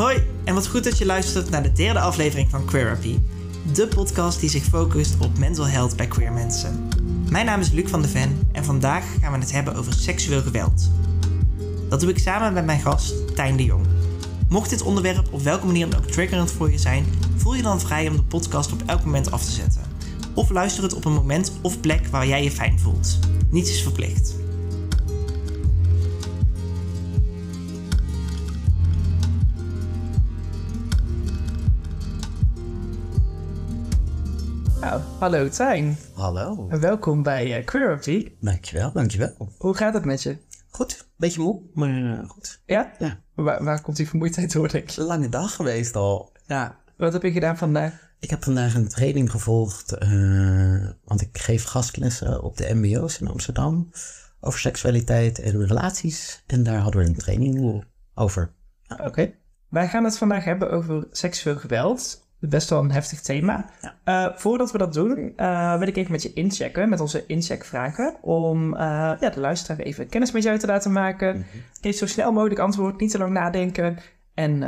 Hoi, en wat goed dat je luistert naar de derde aflevering van Queerapy. De podcast die zich focust op mental health bij queer mensen. Mijn naam is Luc van de Ven en vandaag gaan we het hebben over seksueel geweld. Dat doe ik samen met mijn gast Tijn de Jong. Mocht dit onderwerp op welke manier dan ook triggerend voor je zijn, voel je dan vrij om de podcast op elk moment af te zetten. Of luister het op een moment of plek waar jij je fijn voelt. Niets is verplicht. Hallo Tijn. Hallo. En welkom bij uh, Queerapy. Dankjewel, dankjewel. Hoe gaat het met je? Goed, beetje moe, maar uh, goed. Ja? Ja. Waar, waar komt die vermoeidheid door, denk je? Een lange dag geweest al. Ja. Wat heb je gedaan vandaag? Ik heb vandaag een training gevolgd, uh, want ik geef gastlessen op de mbo's in Amsterdam over seksualiteit en relaties. En daar hadden we een training over. Oké. Okay. Wij gaan het vandaag hebben over seksueel geweld best wel een heftig thema. Ja. Uh, voordat we dat doen, uh, wil ik even met je inchecken, met onze incheckvragen. Om uh, ja, de luisteraar even kennis met jou te laten maken. Mm -hmm. Geef zo snel mogelijk antwoord, niet te lang nadenken. En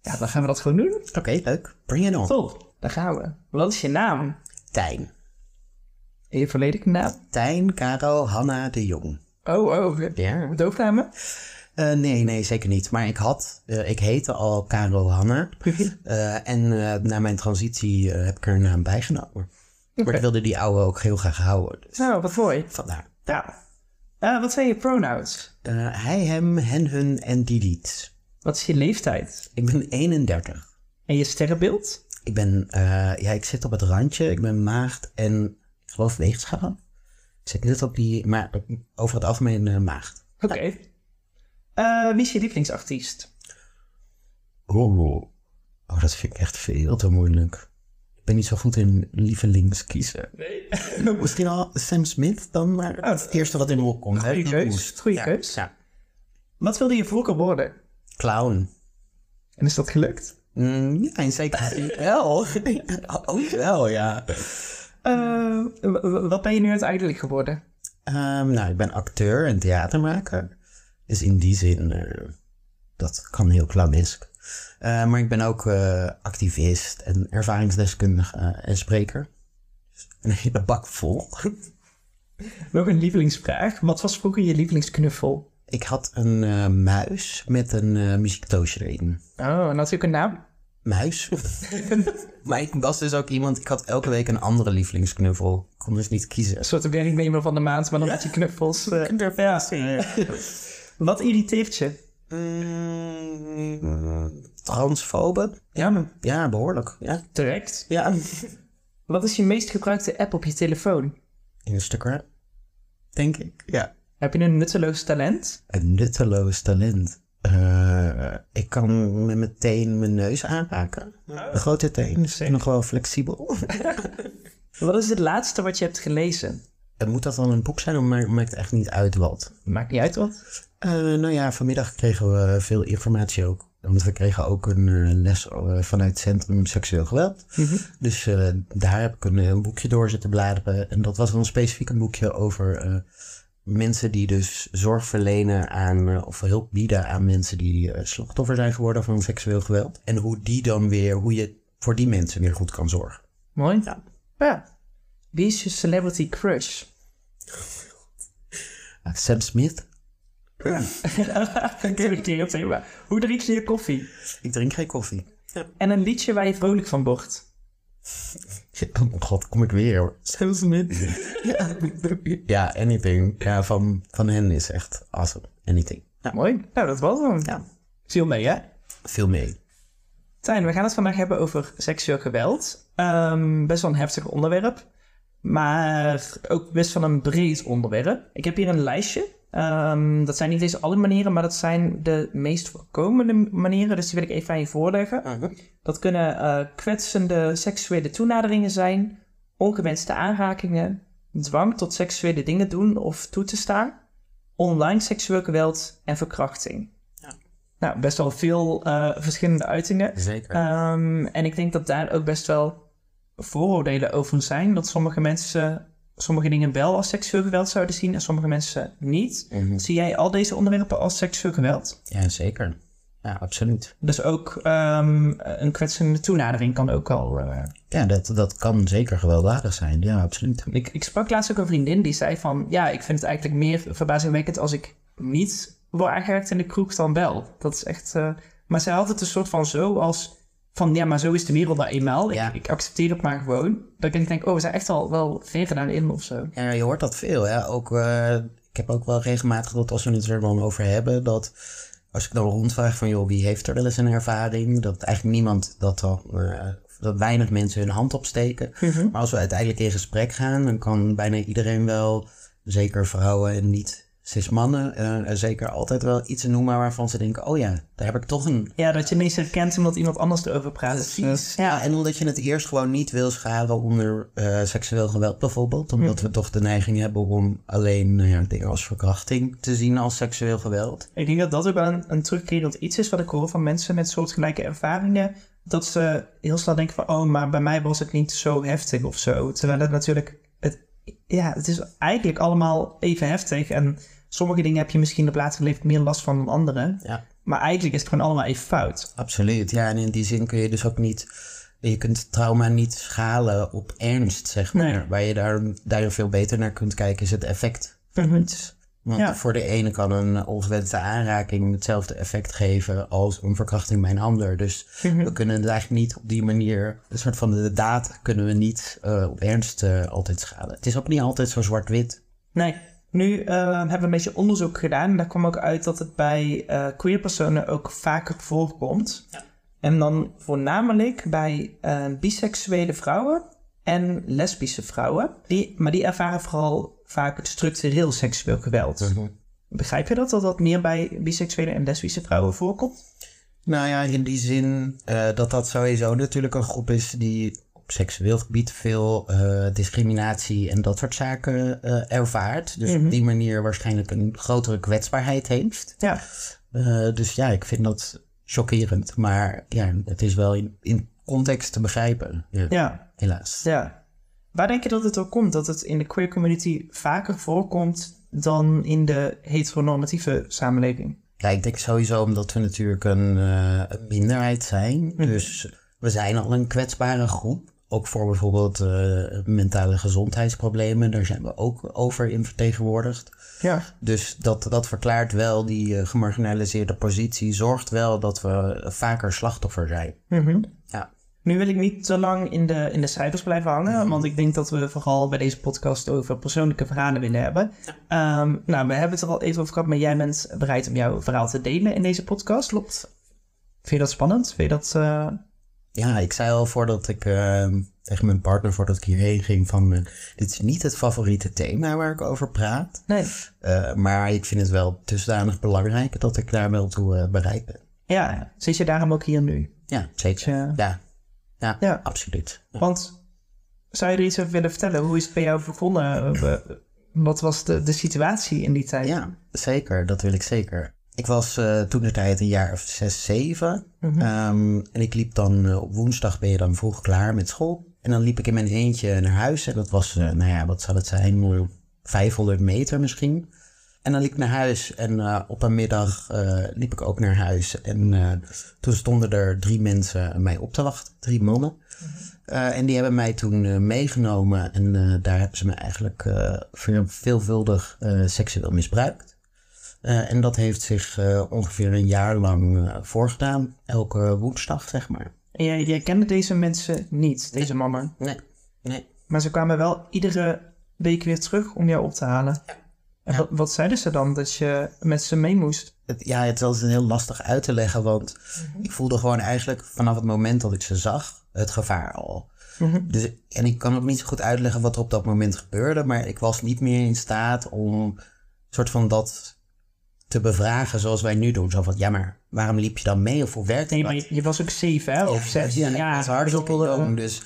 ja, dan gaan we dat gewoon doen. Oké, okay, leuk. Bring it on. Top, daar gaan we. Wat is je naam? Tijn. En je volledige naam? Tijn Caro Hanna de Jong. Oh, oh. Ja. Doofnamen? Uh, nee, nee, zeker niet. Maar ik had, uh, ik heette al Caro Hanna. uh, en na mijn transitie heb ik er een naam bijgenomen. Okay. Maar ik wilde die oude ook heel graag houden. Dus nou, wat mooi. Vandaar. Ja. wat zijn je pronouns? hij, hem, hen, hun en die, diet. Wat is je leeftijd? Ik ben 31. En je sterrenbeeld? Ik ben, ja, ik zit op het randje. Ik ben maagd en ik geloof weegschaal. Ik zit net op die, maar over het algemeen maagd. Oké. Okay. Uh, wie is je lievelingsartiest? Oh, oh, dat vind ik echt veel te moeilijk. Ik ben niet zo goed in lievelings kiezen. Nee. Misschien al Sam Smith dan, maar oh, het eerste wat in me opkomt. Goeie keus. Goeie keus. Ja. Wat wilde je vroeger worden? Clown. En is dat gelukt? Mm, ja, in zeker wel. oh, wel, ja. Uh, wat ben je nu uiteindelijk geworden? Um, nou, ik ben acteur en theatermaker. Dus in die zin, uh, dat kan heel clownesk. Uh, maar ik ben ook uh, activist en ervaringsdeskundige en spreker. Dus een hele bak vol. Nog een lievelingsvraag. Wat was vroeger je lievelingsknuffel? Ik had een muis met een muziektoosje erin. Oh, en had ook een naam? Muis. maar ik was dus ook iemand, ik had elke week een andere lievelingsknuffel. Ik kon dus niet kiezen. Een soort werknemer van de maand, maar dan met je knuffels. Knuffels, ja. Wat irriteert je? Mm, transfoben? Ja, ja, behoorlijk. Ja. Terecht. Ja. Wat is je meest gebruikte app op je telefoon? Instagram, denk ik. Ja. Heb je een nutteloos talent? Een nutteloos talent? Uh, ik kan met mijn teen mijn neus aanraken. De grote teen is nog wel flexibel. wat is het laatste wat je hebt gelezen? Moet dat dan een boek zijn of maakt het echt niet uit wat? Maakt niet uit wat? Uh, nou ja, vanmiddag kregen we veel informatie ook. Want we kregen ook een uh, les uh, vanuit het Centrum Seksueel Geweld. Mm -hmm. Dus daar heb ik een, een, boekje door zitten bladeren. En dat was dan specifiek een boekje over mensen die dus zorg verlenen aan, of hulp bieden aan mensen die slachtoffer zijn geworden van seksueel geweld. En hoe die dan weer, hoe je voor die mensen weer goed kan zorgen. Mooi. Ja. ja. Wie is je celebrity crush? Sam Smith. Ja. Hoe drink je je koffie? Ik drink geen koffie. Ja. En een liedje waar je vrolijk van wordt? Oh god, kom ik weer. Sam Smith. ja. ja, anything. Ja, van, van hen is echt awesome. Anything. Ja. Mooi. Nou, dat was hem. Ja. Veel mee, hè? Veel mee. Tijn, we gaan het vandaag hebben over seksueel geweld. Um, best wel een heftig onderwerp. Maar ook best wel een breed onderwerp. Ik heb hier een lijstje. Um, dat zijn niet eens alle manieren, maar dat zijn de meest voorkomende manieren. Dus die wil ik even aan je voorleggen. Uh -huh. Dat kunnen uh, kwetsende seksuele toenaderingen zijn, ongewenste aanrakingen, dwang tot seksuele dingen doen of toe te staan, online seksueel geweld en verkrachting. Ja. Nou, best wel veel uh, verschillende uitingen. Zeker. Um, en ik denk dat daar ook best wel vooroordelen over zijn. Dat sommige mensen sommige dingen wel als seksueel geweld zouden zien en sommige mensen niet. Mhm. Zie jij al deze onderwerpen als seksueel geweld? Ja, zeker. ja, absoluut. Dus ook ehm, een kwetsende toenadering kan ook al... Uh... Ja, dat, dat kan zeker gewelddadig zijn. Ja, absoluut. Ik, ik sprak laatst ook een vriendin die zei van... Ja, ik vind het eigenlijk meer verbazingwekkend als ik niet word aangereikt in de kroeg dan wel. Dat is echt... Uh... Maar zij had het een soort van zo als... Van ja, maar zo is de wereld nou eenmaal. Ja. Ik, ik, accepteer het maar gewoon. Dat ik denk, oh, we zijn echt al wel ver daarin of zo. Ja, je hoort dat veel. Hè? Ook, uh, ik heb ook wel regelmatig dat als we het er dan over hebben... dat als ik dan rondvraag van, joh, wie heeft er wel eens een ervaring? Dat eigenlijk niemand dat dan, uh, dat weinig mensen hun hand opsteken. Mhm. Maar als we uiteindelijk in gesprek gaan, dan kan bijna iedereen wel, zeker vrouwen en niet zes mannen uh, zeker altijd wel iets noemen waarvan ze denken: oh ja, daar heb ik toch een. Ja, dat je ineens herkent omdat iemand anders erover praat. Precies. Ja, en omdat je het eerst gewoon niet wil scharen onder uh, seksueel geweld, bijvoorbeeld. Omdat hm. we toch de neiging hebben om alleen uh, dingen als verkrachting te zien als seksueel geweld. Ik denk dat dat ook wel een, een terugkerend iets is wat ik hoor van mensen met soortgelijke ervaringen. Dat ze heel snel denken van: oh, maar bij mij was het niet zo heftig of zo. Terwijl het natuurlijk. Het, ja, het is eigenlijk allemaal even heftig. En sommige dingen heb je misschien op laatste leven meer last van dan andere. Ja. Maar eigenlijk is het gewoon allemaal even fout. Absoluut, ja. En in die zin kun je dus ook niet... Je kunt trauma niet schalen op ernst, zeg maar. Waar je daar, daar veel beter naar kunt kijken is het effect van iets. Want voor de ene kan een ongewenste aanraking hetzelfde effect geven als een verkrachting bij een ander. Dus mhm. we kunnen het eigenlijk niet op die manier, een soort van de daad kunnen we niet uh, op ernst uh, altijd schalen. Het is ook niet altijd zo zwart-wit. Nee. Nu uh, hebben we een beetje onderzoek gedaan. En daar kwam ook uit dat het bij uh, queer personen ook vaker voorkomt. Ja. En dan voornamelijk bij uh, biseksuele vrouwen en lesbische vrouwen. Die, maar die ervaren vooral vaak het structureel seksueel geweld. Mhm. Begrijp je dat? Dat dat meer bij biseksuele en lesbische vrouwen voorkomt? Nou ja, in die zin dat dat sowieso natuurlijk een groep is die seksueel gebied veel uh, discriminatie en dat soort zaken uh, ervaart. Dus op mhm. die manier waarschijnlijk een grotere kwetsbaarheid heeft. Ja. Uh, dus ja, ik vind dat chockerend. Maar ja, het is wel in, in context te begrijpen. Ja. Helaas. Ja. Waar denk je dat het ook komt? Dat het in de queer community vaker voorkomt dan in de heteronormatieve samenleving? Ja, ik denk sowieso omdat we natuurlijk een, een minderheid zijn. Mhm. Dus we zijn al een kwetsbare groep ook voor bijvoorbeeld uh, mentale gezondheidsproblemen, daar zijn we ook over in vertegenwoordigd. Ja. Dus dat, dat verklaart wel die uh, gemarginaliseerde positie, zorgt wel dat we vaker slachtoffer zijn. Mm Ja. Nu wil ik niet te lang in de, in de cijfers blijven hangen, want ik denk dat we vooral bij deze podcast over persoonlijke verhalen willen hebben. Ja. Um, nou, we hebben het er al even over gehad, maar jij bent bereid om jouw verhaal te delen in deze podcast. Klopt. Vind je dat spannend? Vind je dat... Uh ja, ik zei al voordat ik uh, tegen mijn partner, voordat ik hierheen ging, van uh, dit is niet het favoriete thema waar ik over praat. Nee. Uh, maar ik vind het wel dusdanig belangrijk dat ik daar wel toe uh, bereid ben. Ja, zit je daarom ook hier nu? Ja, zeker. Ja. ja. Ja, absoluut. Want zou je er iets over willen vertellen? Hoe is het bij jou begonnen? Wat was de, de situatie in die tijd? Ja, zeker. Dat wil ik zeker. Ik was uh, toen de tijd een jaar of zes, zeven. Mhm. Ehm, en ik liep dan uh, op woensdag ben je dan vroeg klaar met school. En dan liep ik in mijn eentje naar huis. En dat was, uh, nou ja, wat zal het zijn? 500 meter misschien. En dan liep ik naar huis. En op een middag liep ik ook naar huis. En toen stonden er drie mensen mij op te wachten. Drie mannen. Mhm. en die hebben mij toen meegenomen. En daar hebben ze me eigenlijk veelvuldig seksueel misbruikt. Uh, en dat heeft zich uh, ongeveer een jaar lang uh, voorgedaan. Elke woensdag, zeg maar. En jij, jij kende deze mensen niet, deze nee. mannen? Nee, nee. Maar ze kwamen wel iedere week weer terug om jou op te halen. Ja. En ja. wat, wat, zeiden ze dan, dat je met ze mee moest? Het, ja, het was heel lastig uit te leggen, want mm-hmm. ik voelde gewoon eigenlijk vanaf het moment dat ik ze zag, het gevaar al. Mm-hmm. Dus, en ik kan ook niet zo goed uitleggen wat er op dat moment gebeurde, maar ik was niet meer in staat om soort van dat te bevragen zoals wij nu doen. Zo van, ja, maar waarom liep je dan mee of hoe werkt Nee, maar je, was ook zeven, hè? Of zes. Ja, ja, het hardop Dus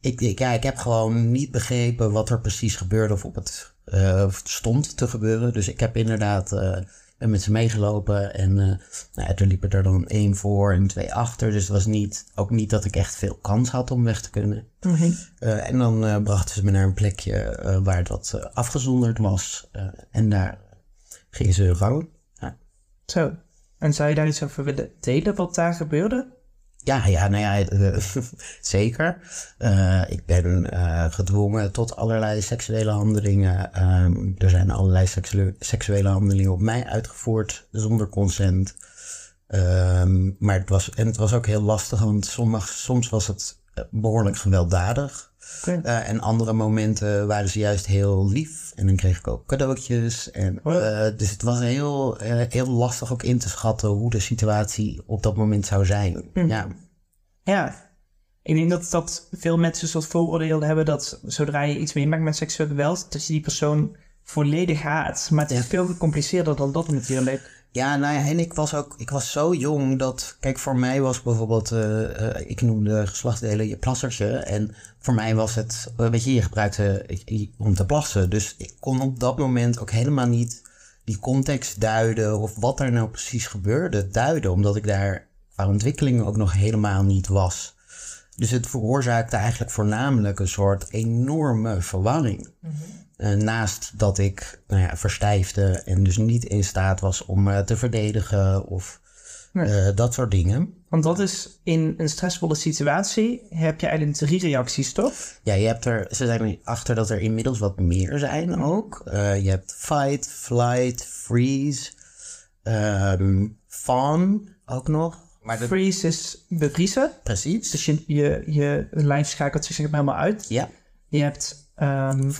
ik, ik, ja, ik heb gewoon niet begrepen wat er precies gebeurde of op het uh, stond te gebeuren. Dus ik heb inderdaad uh, met ze meegelopen en uh, nou, er liepen er dan één voor en twee achter. Dus het was niet, ook niet dat ik echt veel kans had om weg te kunnen. Mm en dan brachten ze me naar een plekje waar dat afgezonderd was. en daar gingen ze rouwen. Zo. En zou je daar iets over willen delen wat daar gebeurde? Ja, ja, nou ja, eh, zeker. Uh, ik ben uh, gedwongen tot allerlei seksuele handelingen. Um, er zijn allerlei seksuele, seksuele handelingen op mij uitgevoerd zonder consent. Um, maar het was, en het was ook heel lastig, want soms was het behoorlijk gewelddadig. Okay. Uh, en andere momenten waren ze juist heel lief. En dan kreeg ik ook cadeautjes. En, uh, dus het was heel, uh, heel lastig ook in te schatten hoe de situatie op dat moment zou zijn. Hm. Ja. ja. Ik denk dat, dat veel mensen soort vooroordeel hebben dat zodra je iets meemaakt met seksueel geweld, dat je die persoon volledig haat. Maar het is veel gecompliceerder dan dat natuurlijk. Ja, nou ja, en ik was ook, ik was zo jong dat, kijk, voor mij was bijvoorbeeld, uh, uh, ik noemde geslachtsdelen je plassertje. En voor mij was het, uh, weet je, je gebruikte om te plassen. Dus ik kon op dat moment ook helemaal niet die context duiden of wat er nou precies gebeurde duiden. Omdat ik daar qua ontwikkeling ook nog helemaal niet was. Dus het veroorzaakte eigenlijk voornamelijk een soort enorme verwarring. Mm -hmm. Uh, naast dat ik nou ja, verstijfde en dus niet in staat was om uh, te verdedigen of nee. uh, dat soort dingen. Want dat is in een stressvolle situatie heb je eigenlijk drie reacties, toch? Ja, je hebt er, ze zijn achter dat er inmiddels wat meer zijn ook. je hebt fight, flight, freeze, um, fawn ook nog. Maar de... Freeze is bevriezen. Precies. Dus je, je, je lijf schakelt zich helemaal uit. Ja. Je hebt Um,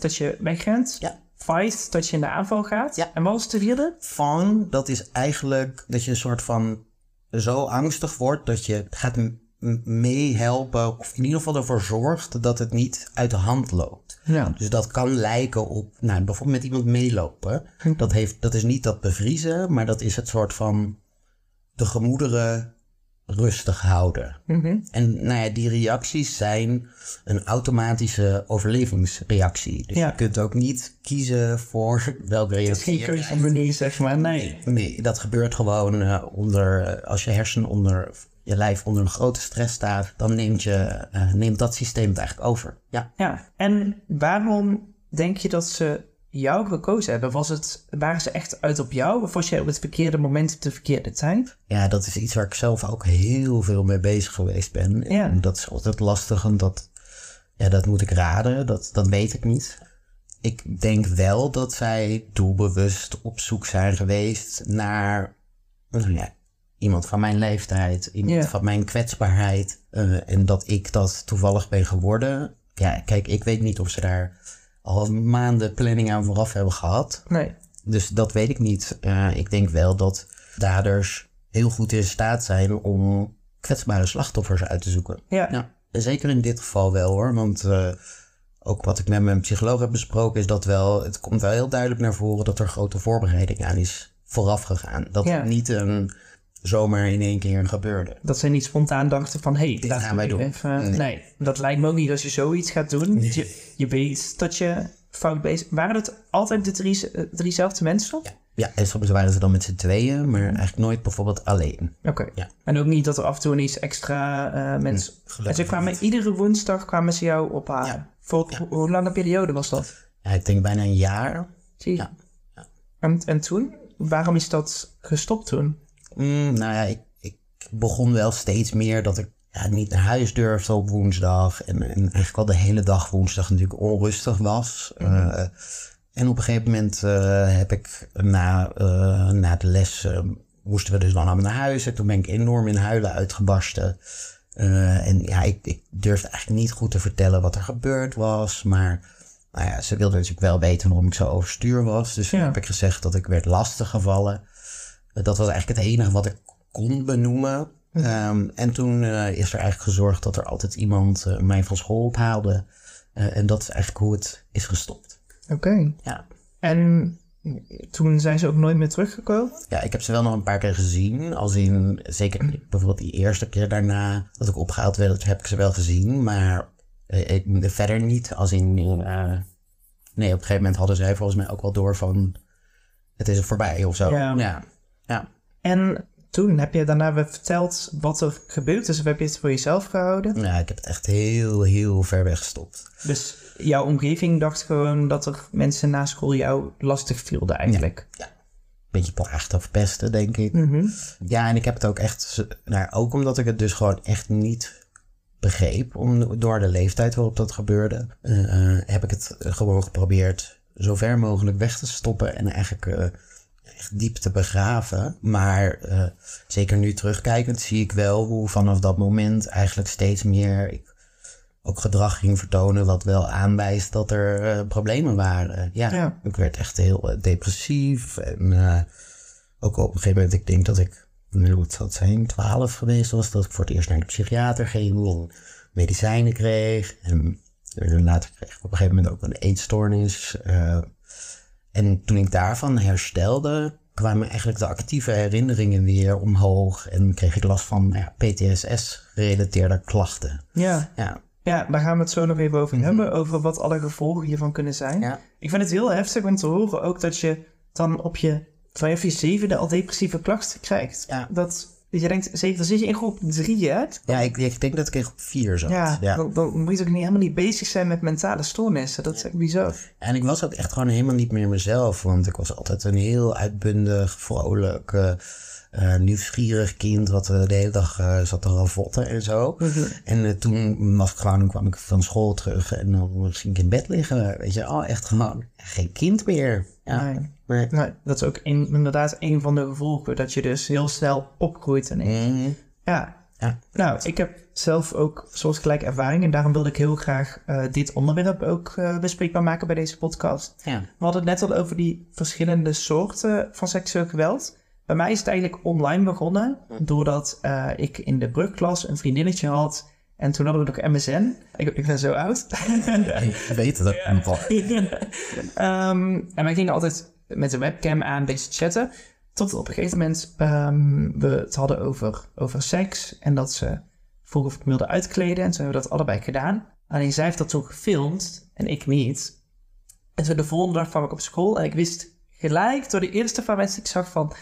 dat je wegrent. Ja. Fight, dat je in de aanval gaat. Ja. En wat was de vierde? Fawn, dat is eigenlijk dat je een soort van zo angstig wordt dat je gaat meehelpen, of in ieder geval ervoor zorgt dat het niet uit de hand loopt. Ja. Dus dat kan lijken op, nou, bijvoorbeeld met iemand meelopen. Dat, heeft, dat is niet dat bevriezen, maar dat is het soort van de gemoederen rustig houden. Mm -hmm. En nou ja, die reacties zijn een automatische overlevingsreactie. Dus ja. je kunt ook niet kiezen voor welke reactie. Geen keuze manier, zeg maar, nee. Nee, dat gebeurt gewoon uh, onder, als je hersen onder, je lijf onder een grote stress staat, dan neemt, je, uh, neemt dat systeem het eigenlijk over. Ja. ja, en waarom denk je dat ze jou gekozen hebben? Was het, waren ze echt uit op jou? Of was jij op het verkeerde moment op de verkeerde tijd? Ja, dat is iets waar ik zelf ook heel veel mee bezig geweest ben. Ja. En dat is altijd lastig en dat, ja, dat moet ik raden. Dat, dat weet ik niet. Ik denk wel dat zij doelbewust op zoek zijn geweest naar nou ja, iemand van mijn leeftijd, iemand Ja. van mijn kwetsbaarheid. eh, en dat ik dat toevallig ben geworden. Ja, kijk, ik weet niet of ze daar al maanden planning aan vooraf hebben gehad. Nee. Dus dat weet ik niet. Uh, ik denk wel dat daders heel goed in staat zijn om kwetsbare slachtoffers uit te zoeken. Ja. Ja, zeker in dit geval wel hoor. Want uh, ook wat ik met mijn psycholoog heb besproken is dat wel... Het komt wel heel duidelijk naar voren dat er grote voorbereiding aan is vooraf gegaan. Dat Ja. niet een zomaar in één keer gebeurde. Dat zij niet spontaan dachten van... hé, hey, laten gaan wij doen. Even, Nee. nee. dat lijkt me ook niet als je zoiets gaat doen. Je, je weet dat je fout bezig... Waren het altijd de drie, eh, driezelfde mensen? Ja, ja en soms waren ze dan met z'n tweeën, maar eigenlijk nooit bijvoorbeeld alleen. Oké. Ja. En ook niet dat er af en toe iets extra eh mensen... en gelukkig ze kwamen niet. iedere woensdag kwamen ze jou ophalen. Ja. Voor Ja. hoe, hoe lange periode was dat? Ja, ik denk bijna een jaar. Zie je? Ja. En, en toen? Waarom is dat gestopt toen? Mm, nou ja, ik, ik begon wel steeds meer dat ik ja, niet naar huis durfde op woensdag. En, en eigenlijk al de hele dag woensdag natuurlijk onrustig was. Eh, en op een gegeven moment eh, heb ik na, eh, na de les... moesten we dus dan allemaal naar huis. En toen ben ik enorm in huilen uitgebarsten. En ja, ik, ik durfde eigenlijk niet goed te vertellen wat er gebeurd was. Maar nou ja, ze wilde natuurlijk wel weten waarom ik zo overstuur was. Dus Ja. heb ik gezegd dat ik werd lastiggevallen. Dat was eigenlijk het enige wat ik kon benoemen. Ehm, en toen eh, is er eigenlijk gezorgd dat er altijd iemand eh, mij van school ophaalde. Eh, en dat is eigenlijk hoe het is gestopt. Oké. Ja. En toen zijn ze ook nooit meer teruggekomen? ja, ik heb ze wel nog een paar keer gezien. Als in, zeker bijvoorbeeld die eerste keer daarna dat ik opgehaald werd, heb ik ze wel gezien. Maar ik, verder niet. Als in, nee, op een gegeven moment hadden zij volgens mij ook wel door van, het is er voorbij of zo. Ja. ja. Ja. En toen heb je daarna weer verteld wat er gebeurd is. Of heb je het voor jezelf gehouden? Ja, ik heb het echt heel, heel ver weg gestopt. Dus jouw omgeving dacht gewoon dat er mensen na school jou lastig vielden eigenlijk. Ja. beetje plaagde of pesten, denk ik. Mhm. Ja, en ik heb het ook echt, nou, ook omdat ik het dus gewoon echt niet begreep, om, door de leeftijd waarop dat gebeurde, eh, eh, heb ik het gewoon geprobeerd zo ver mogelijk weg te stoppen en eigenlijk eh, echt diep te begraven. Maar eh, zeker nu terugkijkend zie ik wel hoe vanaf dat moment eigenlijk steeds meer ik ook gedrag ging vertonen wat wel aanwijst dat er eh, problemen waren. Ja, Ja. ik werd echt heel eh, depressief en ook op een gegeven moment, ik denk dat ik, hoe moet dat zijn, 12 geweest was, dat ik voor het eerst naar de psychiater ging en medicijnen kreeg. En later kreeg ik op een gegeven moment ook een eetstoornis. En toen ik daarvan herstelde, kwamen eigenlijk de actieve herinneringen weer omhoog. En kreeg ik last van nou ja, PTSS-gerelateerde klachten. Ja. Ja, ja, daar gaan we het zo nog even over hebben. Over wat alle gevolgen hiervan kunnen zijn. ja. Ik vind het heel heftig om te horen ook dat je dan op je, vanaf je zevende al depressieve klachten krijgt. Ja. Dat, dat je denkt, dan zit je in groep drie, hè? ja ik, ik denk dat ik in groep 4 zat. Ja, ja. Dan, dan moet je ook niet, helemaal niet bezig zijn met mentale stoornissen. Dat is echt bizar. En ik was ook echt gewoon helemaal niet meer mezelf. Want ik was altijd een heel uitbundig, vrolijk, eh, eh, nieuwsgierig kind. Wat eh, de hele dag zat te ravotten en zo. En eh, toen was ik gewoon, kwam ik van school terug. En dan ging ik in bed liggen. Weet je, oh, echt gewoon geen kind meer. Ja. Nee. Nee. Nou, dat is ook een, inderdaad een van de gevolgen. Dat je dus heel snel opgroeit. En Mhm. ja. Ja. Nou, ik heb zelf ook soortgelijke ervaring. En daarom wilde ik heel graag eh, dit onderwerp ook eh, bespreekbaar maken bij deze podcast. Ja. We hadden het net al over die verschillende soorten van seksueel geweld. Bij mij is het eigenlijk online begonnen, doordat eh, ik in de brugklas een vriendinnetje had. En toen hadden we nog MSN. Ik, ik ben zo oud. Ik weet het nog. Ehm, en wij gingen altijd met de webcam aan deze chatten. Tot op een gegeven moment ehm, we het hadden over, over seks. En dat ze vroeg of ik wilde uitkleden. En toen hebben we dat allebei gedaan. Alleen zij heeft dat toen gefilmd en ik niet. En toen de volgende dag kwam ik op school. En ik wist gelijk door de eerste paar mensen die ik zag van...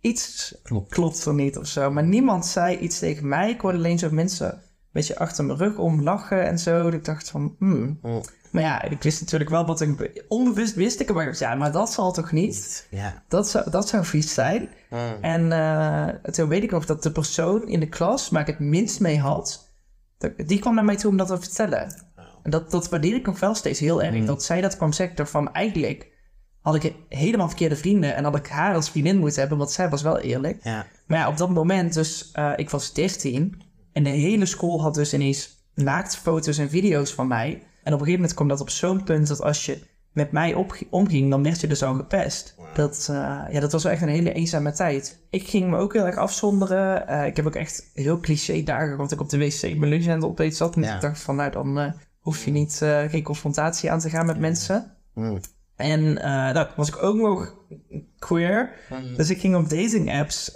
Iets Klopt. klopt er niet of zo. Maar niemand zei iets tegen mij. Ik hoorde alleen zo mensen een beetje achter mijn rug om lachen en zo. Dat ik dacht van, hmm. Mm. Maar ja, ik wist natuurlijk wel wat ik... Onbewust wist ik, maar ja, maar dat zal toch niet? Ja. Dat zou, dat zou vies zijn. En eh, toen weet ik nog dat de persoon in de klas waar ik het minst mee had... die kwam naar mij toe om dat te vertellen. En dat, dat waardeer ik nog wel steeds heel erg. Dat zij dat kwam zeggen van eigenlijk... had ik helemaal verkeerde vrienden... en had ik haar als vriendin moeten hebben... want zij was wel eerlijk. Ja. Maar ja, op dat moment, dus eh, ik was 13 en de hele school had dus ineens naaktfoto's en video's van mij. En op een gegeven moment kwam dat op zo'n punt dat als je met mij omging, dan werd je dus al gepest. Dat, eh, ja, dat was wel echt een hele eenzame tijd. Ik ging me ook heel erg afzonderen. Eh, ik heb ook echt heel cliché dagen, want ik op de wc mijn lunch aan het opeten zat. En Ja. ik dacht van, nou dan eh, hoef je niet, geen confrontatie aan te gaan met mensen. Mm. En eh nou, was ik ook nog queer. Dus ik ging op dating apps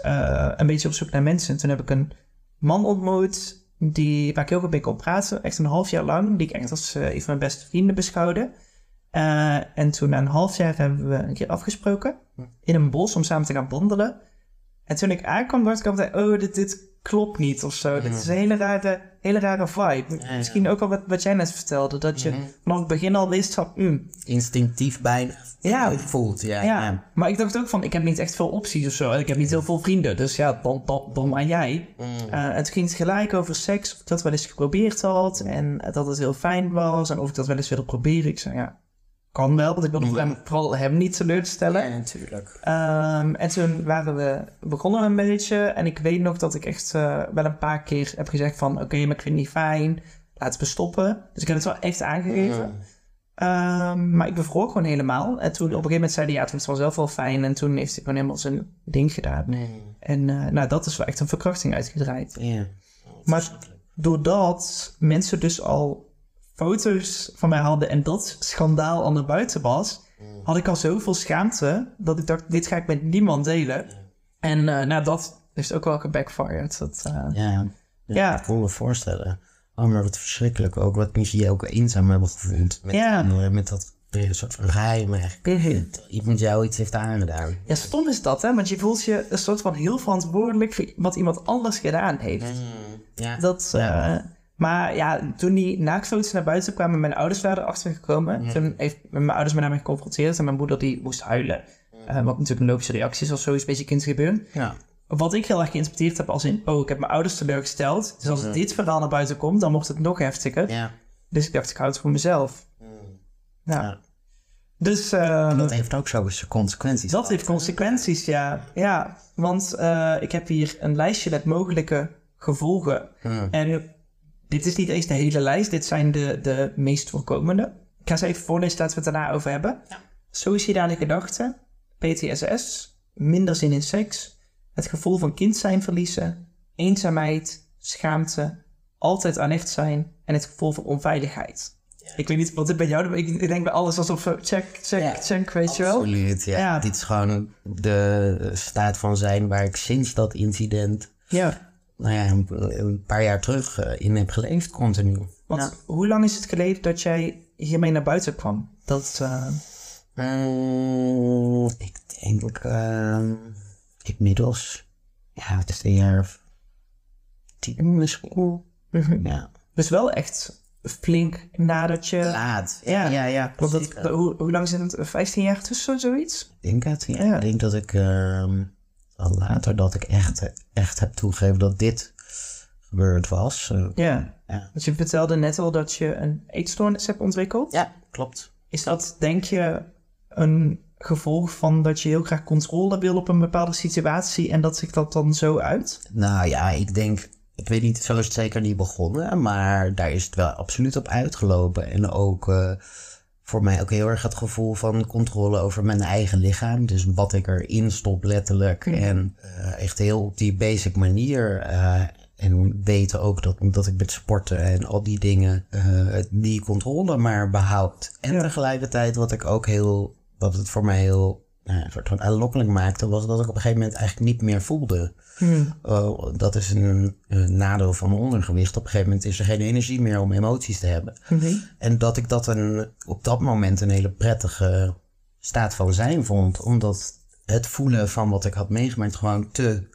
een beetje op zoek naar mensen. En toen heb ik een man ontmoet die, waar ik heel veel mee kon praten. Echt een half jaar lang. Die ik echt als eh, een van mijn beste vrienden beschouwde. Eh, en toen na een half jaar hebben we een keer afgesproken. In een bos om samen te gaan wandelen. En toen ik aankwam, dacht ik altijd, oh, dit, dit klopt niet of zo. Dit is een hele rare, hele rare vibe. ja. Misschien ook wel wat, wat jij net vertelde. Dat je vanaf het begin al wist van, mm, Instinctief bijna Ja. voelt. Ja. ja, ja. maar ik dacht ook van, ik heb niet echt veel opties of zo. Ik heb niet heel veel vrienden, dus ja, dan, dan, dan maar jij. Mm. Eh, toen ging het gelijk over seks, of ik dat wel eens geprobeerd had. En dat het heel fijn was, en of ik dat wel eens wilde proberen. Ik zei, ja, kan wel, want ik wilde vooral- vooral hem niet teleurstellen. Ja, natuurlijk. Ehm, en toen waren we begonnen een beetje. En ik weet nog dat ik echt eh, wel een paar keer heb gezegd van... Oké, maar ik vind het niet fijn. Laten we stoppen. Dus ik heb het wel echt aangegeven. Ehm, maar ik bevroor gewoon helemaal. En toen op een gegeven moment zei hij... Ja, het was vanzelf wel fijn. En toen heeft hij gewoon helemaal zijn ding gedaan. En eh, nou, dat is wel echt een verkrachting uitgedraaid. Ja. Maar doordat mensen dus al foto's van mij hadden... en dat schandaal al naar buiten was... had ik al zoveel schaamte... dat ik dacht, dit ga ik met niemand delen. En eh nou, dat is ook wel gebackfired. Dat, eh, Ja. Ja. Ik kon me voorstellen. Oh, maar wat verschrikkelijk ook. Wat misschien je ook eenzaam hebben gevoeld. Met, Ja. met dat een soort van geheim eigenlijk. Iemand jou iets heeft aangedaan. Ja, stom is dat, hè? Want je voelt je een soort van heel verantwoordelijk voor wat iemand anders gedaan heeft. Ja. Dat, eh, maar ja, toen die naaktfoto's naar buiten kwamen, mijn ouders waren erachter gekomen. Toen heeft mijn ouders me daarmee geconfronteerd en mijn moeder die moest huilen. Eh, wat natuurlijk een logische reactie is als zoiets bij je kind gebeurt. Ja. Wat ik heel erg geïnterpreteerd heb als in... Oh, ik heb mijn ouders teleurgesteld. Dus als dit verhaal naar buiten komt, dan wordt het nog heftiger. Ja. Dus ik dacht, ik hou het voor mezelf. Nou, Ja. Dus eh, Dat heeft ook zo consequenties. dat heeft consequenties, ja. Ja, want eh, ik heb hier een lijstje met mogelijke gevolgen. En dit is niet eens de hele lijst, dit zijn de, de meest voorkomende. Ik ga ze even voorlezen, laten we het daarna over hebben. Suïcidale gedachten, PTSS, minder zin in seks, het gevoel van kind zijn verliezen, eenzaamheid, schaamte, altijd alert zijn en het gevoel van onveiligheid. Ik weet niet wat dit bij jou doet, maar ik, ik denk bij alles alsof we check, check, Ja. check, weet je wel. Absoluut, ja. Ja. Dit is gewoon de staat van zijn waar ik sinds dat incident, Ja, nou ja, een, een paar jaar terug eh, in heb geleefd, continu. want Ja. hoe lang is het geleden dat jij hiermee naar buiten kwam? Dat, eh, Mm, ik denk ehm, inmiddels, ja, het is een jaar of tien misschien. Ja. dus wel echt flink nadat je... Laat. Ja. ja, ja. Want dat, hoe, hoe lang zit het? 15 jaar tussen, zoiets? Ik denk het, ja. Ja. Ik denk dat ik ehm, later dat ik echt, echt heb toegegeven dat dit gebeurd was. Eh, Ja. Ja. Want je vertelde net al dat je een eetstoornis hebt ontwikkeld. ja, klopt. Is dat, denk je, een gevolg van dat je heel graag controle wil op een bepaalde situatie en dat zich dat dan zo uit? Nou ja, ik denk, ik weet niet, zo is het zeker niet begonnen, maar daar is het wel absoluut op uitgelopen. En ook eh, voor mij ook heel erg het gevoel van controle over mijn eigen lichaam. Dus wat ik erin stop letterlijk. En eh, echt heel op die basic manier. eh, en weten ook dat, dat ik met sporten en al die dingen eh, die controle maar behoud. En tegelijkertijd wat ik ook heel, wat het voor mij heel nou een soort van aanlokkelijk maakte, was dat ik op een gegeven moment eigenlijk niet meer voelde. Oh, dat is een, een nadeel van ondergewicht. Op een gegeven moment is er geen energie meer om emoties te hebben. En dat ik dat een, op dat moment een hele prettige staat van zijn vond. Omdat het voelen van wat ik had meegemaakt gewoon te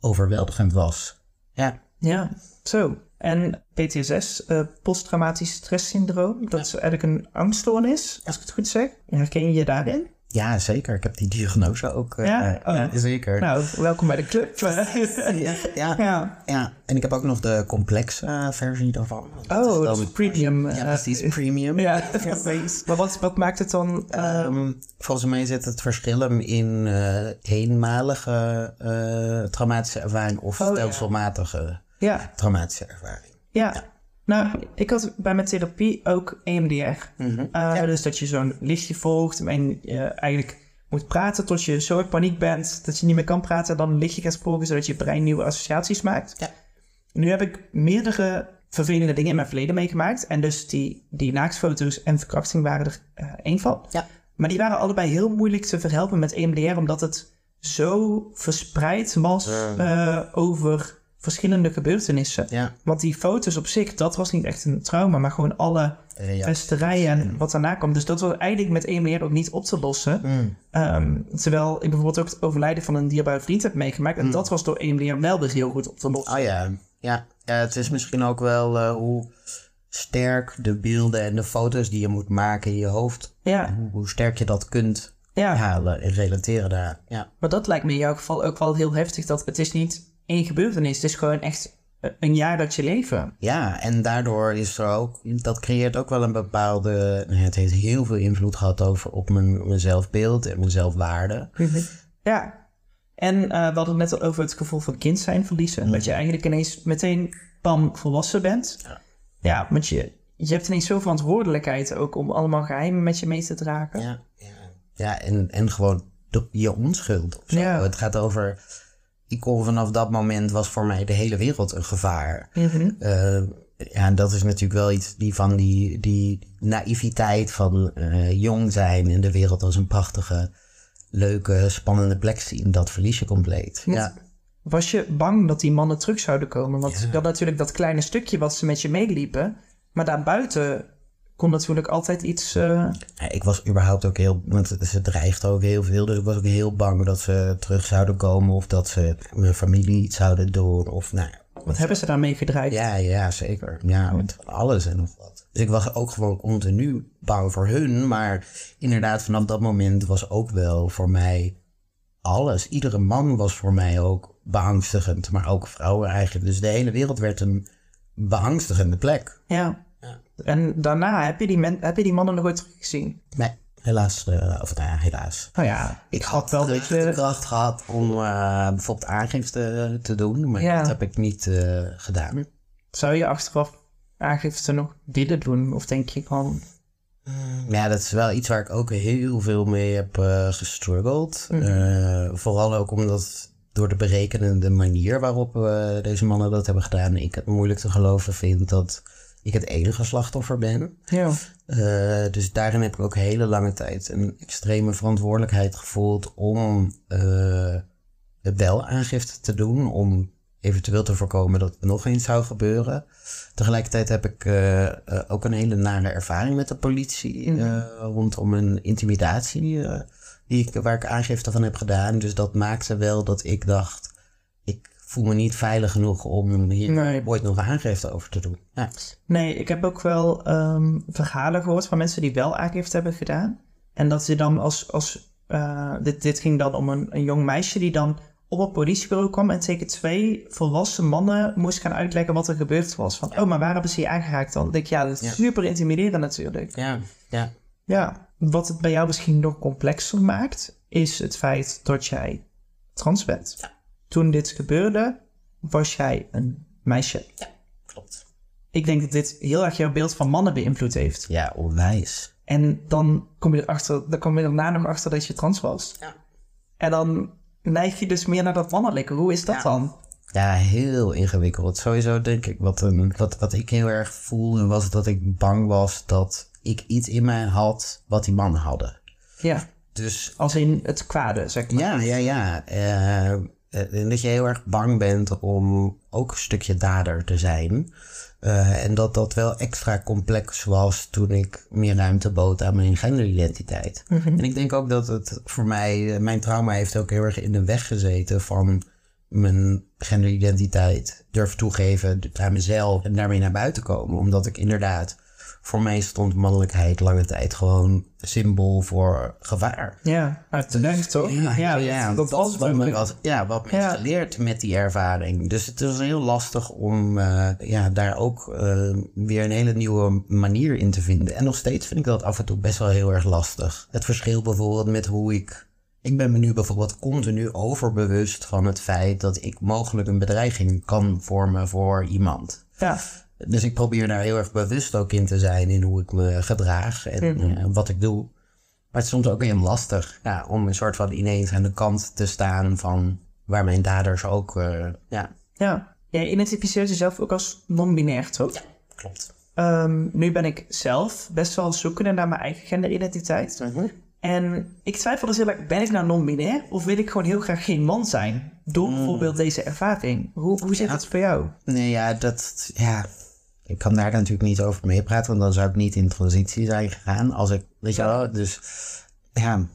overweldigend was. Ja, Ja, zo. En PTSS, eh, posttraumatisch stresssyndroom, dat is eigenlijk een angststoornis, als ik het goed zeg. Herken je je daarin? Ja zeker. Ik heb die diagnose ook. eh, Ja? eh, ja, Oh. zeker. Nou, welkom bij de club. ja, ja, ja. ja, en ik heb ook nog de complexe eh, versie daarvan. Oh, dat is premium. Ja, precies. Premium. Ja, precies. Maar wat, wat maakt het dan... eh, Ehm, volgens mij zit het verschil hem in eenmalige traumatische ervaring of Oh, ja. stelselmatige ja, traumatische ervaring. ja. Nou, ik had bij mijn therapie ook EMDR. Eh, Dus dat je zo'n lichtje volgt en je eigenlijk moet praten tot je zo in paniek bent dat je niet meer kan praten. Dan een lichtje gaat volgen zodat je brein nieuwe associaties maakt. Ja. Nu heb ik meerdere vervelende dingen in mijn verleden meegemaakt. En dus die, die naaktfoto's en verkrachting waren er eh, één van. Ja. Maar die waren allebei heel moeilijk te verhelpen met EMDR, omdat het zo verspreid was eh, over verschillende gebeurtenissen. Ja. Want die foto's op zich, dat was niet echt een trauma, maar gewoon alle Eh, ja. pesterijen en wat daarna kwam. Dus dat was eigenlijk met EMDR ook niet op te lossen. Mm. Ehm, terwijl ik bijvoorbeeld ook het overlijden van een dierbare vriend heb meegemaakt. Mm. En dat was door EMDR wel weer heel goed op te lossen. Oh ja. ja. Ja, het is misschien ook wel eh, hoe sterk de beelden en de foto's die je moet maken in je hoofd, Ja, hoe, hoe sterk je dat kunt ja. halen en relateren daar. Ja. Maar dat lijkt me in jouw geval ook wel heel heftig. Dat het is niet één gebeurtenis. Het is gewoon echt eh, een jaar dat je leven. Ja, en daardoor is er ook, dat creëert ook wel een bepaalde, nou het heeft heel veel invloed gehad over op mijn, mijn zelfbeeld en mijn zelfwaarde. Ja. En eh, we hadden het net al over het gevoel van kind zijn verliezen. Dat je eigenlijk ineens meteen pam volwassen bent. Ja. Ja, want je, je hebt ineens zoveel verantwoordelijkheid ook om allemaal geheimen met je mee te dragen. Ja, ja. ja en, en gewoon de, je onschuld. Of zo. Ja. Het gaat over, ik kon vanaf dat moment was voor mij de hele wereld een gevaar. Mhm. Eh, ja, en dat is natuurlijk wel iets die van die, die naïviteit van eh, jong zijn en de wereld als een prachtige, leuke, spannende plek zien. Dat verlies je compleet. Ja. Was je bang dat die mannen terug zouden komen? Want je had natuurlijk dat kleine stukje wat ze met je meeliepen. Maar daarbuiten kon natuurlijk altijd iets... eh, Ja, Ik was überhaupt ook heel, want ze dreigt ook heel veel, dus ik was ook heel bang dat ze terug zouden komen of dat ze mijn familie iets zouden doen of nou, Wat hebben ze daarmee gedreigd? Ja, ja, zeker. Ja, met alles en nog wat. Dus ik was ook gewoon continu bang voor hun. Maar inderdaad, vanaf dat moment was ook wel voor mij alles. Iedere man was voor mij ook beangstigend, maar ook vrouwen eigenlijk. Dus de hele wereld werd een beangstigende plek. Ja. En daarna, heb je, die men, heb je die mannen nog ooit teruggezien? Nee, helaas. Uh, of nou ja, helaas. Nou ja, ik had wel dat je... kracht gehad om uh, bijvoorbeeld aangifte te doen, maar dat heb ik niet uh, gedaan. Zou je achteraf aangifte nog willen doen? Of denk je gewoon... Ja, dat is wel iets waar ik ook heel veel mee heb gestruggeld. Mm. vooral ook omdat door de berekenende manier waarop deze mannen dat hebben gedaan, ik het moeilijk te geloven vind dat ik het enige slachtoffer ben. Ja. Uh, dus daarin heb ik ook hele lange tijd een extreme verantwoordelijkheid gevoeld om uh, wel aangifte te doen. Om eventueel te voorkomen dat het nog eens zou gebeuren. Tegelijkertijd heb ik uh, ook een hele nare ervaring met de politie mm. rondom een intimidatie die ik, waar ik aangifte van heb gedaan. Dus dat maakte wel dat ik dacht, voel me niet veilig genoeg om hier nee. ooit nog aangifte over te doen. Ja. Nee, ik heb ook wel um, verhalen gehoord van mensen die wel aangifte hebben gedaan. En dat ze dan als, als uh, dit, dit ging dan om een, een jong meisje die dan op het politiebureau kwam en tegen twee volwassen mannen moest gaan uitleggen wat er gebeurd was. Van, oh, maar waar hebben ze je aangeraakt dan? Dan denk ik, ja, dat is super intimiderend natuurlijk. Ja, ja. Ja, wat het bij jou misschien nog complexer maakt, is het feit dat jij trans bent. Ja toen dit gebeurde, was jij een meisje. Ja, klopt. Ik denk dat dit heel erg jouw beeld van mannen beïnvloed heeft. Ja, onwijs. En dan kom je erachter, dan kom je daarna nog achter dat je trans was. Ja. En dan neig je dus meer naar dat mannelijke. Hoe is dat dan? Ja, heel ingewikkeld. Sowieso denk ik, wat, een, wat, wat ik heel erg voelde, was dat ik bang was dat ik iets in mij had wat die mannen hadden. Ja. Dus, Als in het kwade, zeg maar. Ja, ja, ja. Uh, en dat je heel erg bang bent om ook een stukje dader te zijn. Uh, en dat dat wel extra complex was toen ik meer ruimte bood aan mijn genderidentiteit. Mm En ik denk ook dat het voor mij, eh, mijn trauma heeft ook heel erg in de weg gezeten van mijn genderidentiteit durven toegeven aan mezelf en daarmee naar buiten komen. Omdat ik inderdaad voor mij stond mannelijkheid lange tijd gewoon symbool voor gevaar. Ja, uiteraard toch? Ja, ja, ja dat, was wat me, was, ja, wat me ja. geleerd met die ervaring. Dus het is heel lastig om uh, ja, daar ook uh, weer een hele nieuwe manier in te vinden. En nog steeds vind ik dat af en toe best wel heel erg lastig. Het verschil bijvoorbeeld met hoe ik ik ben me nu bijvoorbeeld continu overbewust van het feit dat ik mogelijk een bedreiging kan vormen voor iemand. Ja. Dus ik probeer daar heel erg bewust ook in te zijn in hoe ik me gedraag en uh, wat ik doe. Maar het is soms ook heel lastig ja, om een soort van ineens aan de kant te staan van waar mijn daders ook, uh, ja. Ja, jij identificeert jezelf ook als non-binair, toch? Ja, klopt. Um, nu ben ik zelf best wel zoekende naar mijn eigen genderidentiteit. -huh. En ik twijfel dus heel erg, ben ik nou non-binair of wil ik gewoon heel graag geen man zijn? Door mm. bijvoorbeeld deze ervaring. Hoe, hoe zit ja. dat voor jou? Nee, ja, dat, ja, ik kan daar natuurlijk niet over meepraten, want dan zou ik niet in transitie zijn gegaan. Als ik, weet je wel, dus ja,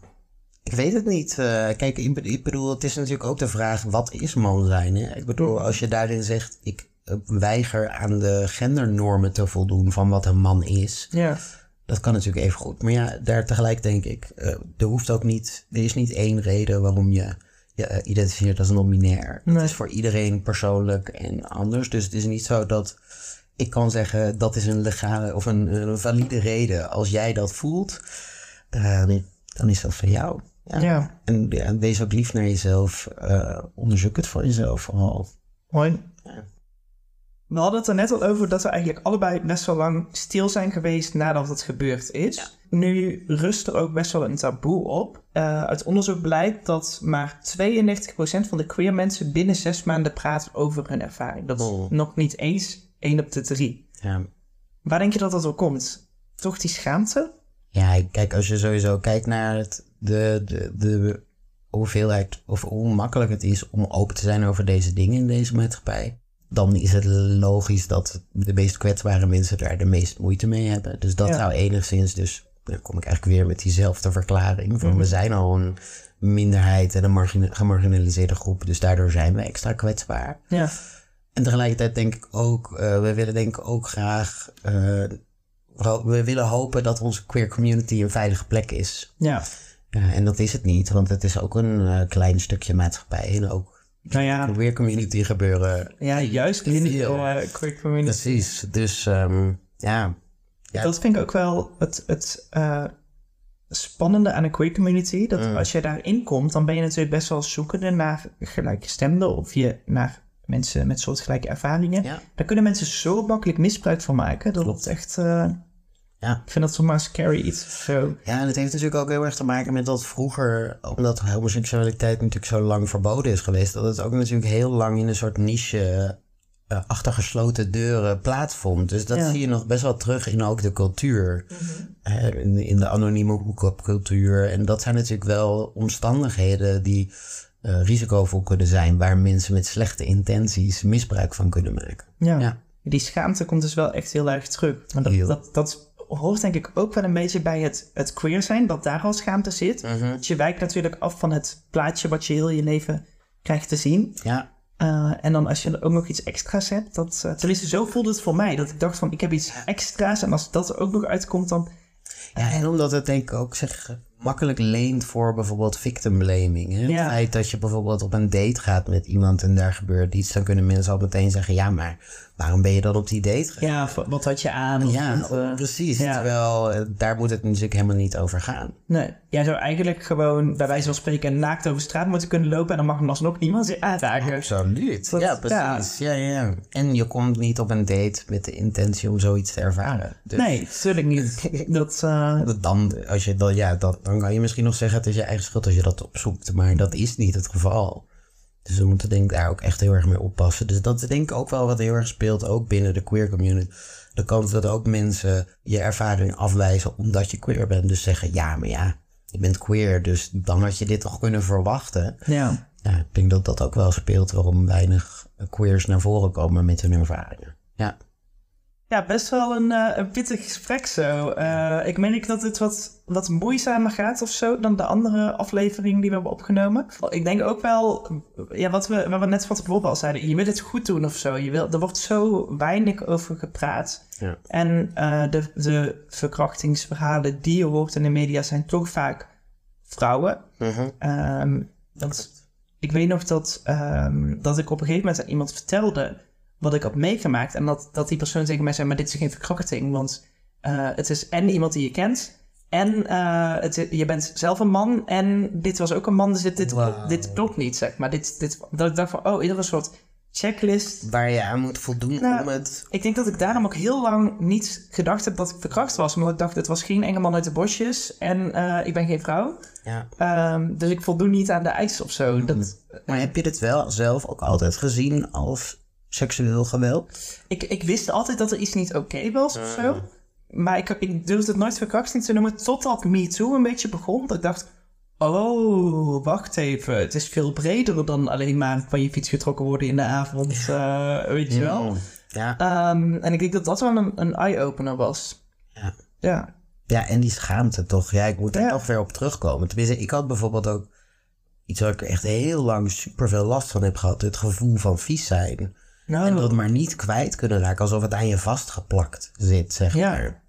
ik weet het niet. Uh, kijk, ik bedoel, het is natuurlijk ook de vraag, wat is man zijn? Hè? Ik bedoel, als je daarin zegt, ik weiger aan de gendernormen te voldoen van wat een man is. Ja. Dat kan natuurlijk even goed. Maar ja, daar tegelijk denk ik, uh, er hoeft ook niet, er is niet één reden waarom je je identificeert als non-binair. Nee. Het is voor iedereen persoonlijk en anders. Dus het is niet zo dat ik kan zeggen dat is een legale of een, een valide reden. Als jij dat voelt, uh, dan is dat voor jou. Ja. ja. En ja, wees ook lief naar jezelf. Uh, onderzoek het voor jezelf vooral. Mooi. Ja. We hadden het er net al over dat we eigenlijk allebei best wel lang stil zijn geweest nadat het gebeurd is. Nu rust er ook best wel een taboe op. Uh, uit onderzoek blijkt dat maar 92% van de queer mensen binnen zes maanden praten over hun ervaring. Dat is oh. nog niet eens 1 op de 3. Ja. Waar denk je dat dat door komt? Toch die schaamte? Ja, kijk, als je sowieso kijkt naar het, de, de, de hoeveelheid of hoe makkelijk het is om open te zijn over deze dingen in deze maatschappij, dan is het logisch dat de meest kwetsbare mensen daar de meest moeite mee hebben. Dus dat zou enigszins, dus dan kom ik eigenlijk weer met diezelfde verklaring. Van mm We zijn al een minderheid en een gemarginaliseerde groep, dus daardoor zijn we extra kwetsbaar. Ja. En tegelijkertijd denk ik ook, uh, we willen denk ik ook graag, uh, we willen hopen dat onze queer community een veilige plek is. Ja. en dat is het niet, want het is ook een uh, klein stukje maatschappij en ook nou ja, queer community gebeuren. Ja, juist queer community. Precies, dus um, ja, ja. Dat vind ik ook wel het, het spannende aan de queer community. Dat Mm. als je daarin komt, dan ben je natuurlijk best wel zoekende naar gelijkgestemden of je naar mensen met soortgelijke ervaringen. Ja. Daar kunnen mensen zo makkelijk misbruik van maken. Dat Klopt. echt. eh, Ja. Ik vind dat zomaar scary iets. Zo. Ja, en het heeft natuurlijk ook heel erg te maken met dat vroeger, omdat homoseksualiteit natuurlijk zo lang verboden is geweest, dat het ook natuurlijk heel lang in een soort niche uh, achter gesloten deuren plaatsvond. Dus dat Ja. zie je nog best wel terug in ook de cultuur. Uh, in, in de anonieme hoekopcultuur. En dat zijn natuurlijk wel omstandigheden die uh, risicovol kunnen zijn, waar mensen met slechte intenties misbruik van kunnen maken. Ja. Ja. Die schaamte komt dus wel echt heel erg terug. Maar dat, Heel. dat, dat hoort denk ik ook wel een beetje bij het, het queer zijn, dat daar al schaamte zit. Mhm. Je wijkt natuurlijk af van het plaatje wat je heel je leven krijgt te zien. Ja, Uh, en dan als je er ook nog iets extra's hebt, dat, uh, tenminste zo voelde het voor mij, dat ik dacht van ik heb iets extra's en als dat er ook nog uitkomt dan... Ja, en omdat het denk ik ook zeg, makkelijk leent voor bijvoorbeeld victim blaming. Hè? Ja. Het feit dat je bijvoorbeeld op een date gaat met iemand en daar gebeurt iets, dan kunnen mensen al meteen zeggen, ja, maar waarom ben je dan op die date gegaan? Ja, wat had je aan? Ja, of, uh, precies. ja. Terwijl eh, daar moet het natuurlijk helemaal niet over gaan. nee, jij zou eigenlijk gewoon bij wijze van spreken naakt over straat moeten kunnen lopen en dan mag er alsnog niemand je aanraken. Absoluut. Dat- ja, precies. Ja. Ja, ja. En je komt niet op een date met de intentie om zoiets te ervaren. Dus Nee, natuurlijk niet. Dat, uh, dan, als je dan, ja, dan, dan kan je misschien nog zeggen het is je eigen schuld als je dat opzoekt. Maar dat is niet het geval. Dus we moeten denk ik daar ook echt heel erg mee oppassen. Dus dat is denk ik ook wel wat heel erg speelt, ook binnen de queer community. De kans dat ook mensen je ervaring afwijzen omdat je queer bent. Dus zeggen, ja, maar ja, je bent queer, dus dan had je dit toch kunnen verwachten. ja. Ja, ik denk dat dat ook wel speelt waarom weinig queers naar voren komen met hun ervaringen. Ja. Ja, best wel een, uh, een pittig gesprek zo. Uh, ik meen ik dat het wat, wat moeizamer gaat of zo dan de andere aflevering die we hebben opgenomen. Ik denk ook wel, ja, wat we, wat we net van tevoren al zeiden, je wil het goed doen of zo. Je wil, er wordt zo weinig over gepraat. Ja. En uh, de, de verkrachtingsverhalen die je hoort in de media zijn toch vaak vrouwen. Mhm. Um, dat, ik weet nog dat, um, dat ik op een gegeven moment aan iemand vertelde wat ik had meegemaakt. En dat, dat die persoon tegen mij zei, maar dit is geen verkrachting. Want uh, het is en iemand die je kent. En uh, het, je bent zelf een man. En dit was ook een man. Dus dit, dit, Wow. dit klopt niet, zeg maar. Dit, dit, dat ik dacht van, oh, ieder een soort checklist. Waar je aan moet voldoen Nou, om het... Ik denk dat ik daarom ook heel lang niet gedacht heb dat ik verkracht was. Omdat ik dacht, het was geen enge man uit de bosjes. En uh, ik ben geen vrouw. Ja. Um, dus ik voldoen niet aan de eisen of zo. Dat, Maar heb je dit wel zelf ook altijd gezien als seksueel geweld? Ik, ik wist altijd dat er iets niet oké was of zo. Maar ik, ik durfde het nooit verkrachting te noemen totdat Me Too een beetje begon. Dat ik dacht, oh, wacht even. Het is veel breder dan alleen maar van je fiets getrokken worden in de avond. Uh, weet je wel? Ja. Um, en ik denk dat dat wel een, een eye-opener was. Ja. Ja. Ja, en die schaamte toch. Ja, ik moet er Ja. toch weer op terugkomen. Tenminste, ik had bijvoorbeeld ook iets waar ik echt heel lang super veel last van heb gehad. Het gevoel van vies zijn. Nou, En dat maar niet kwijt kunnen raken, alsof het aan je vastgeplakt zit, zeg Ja. maar.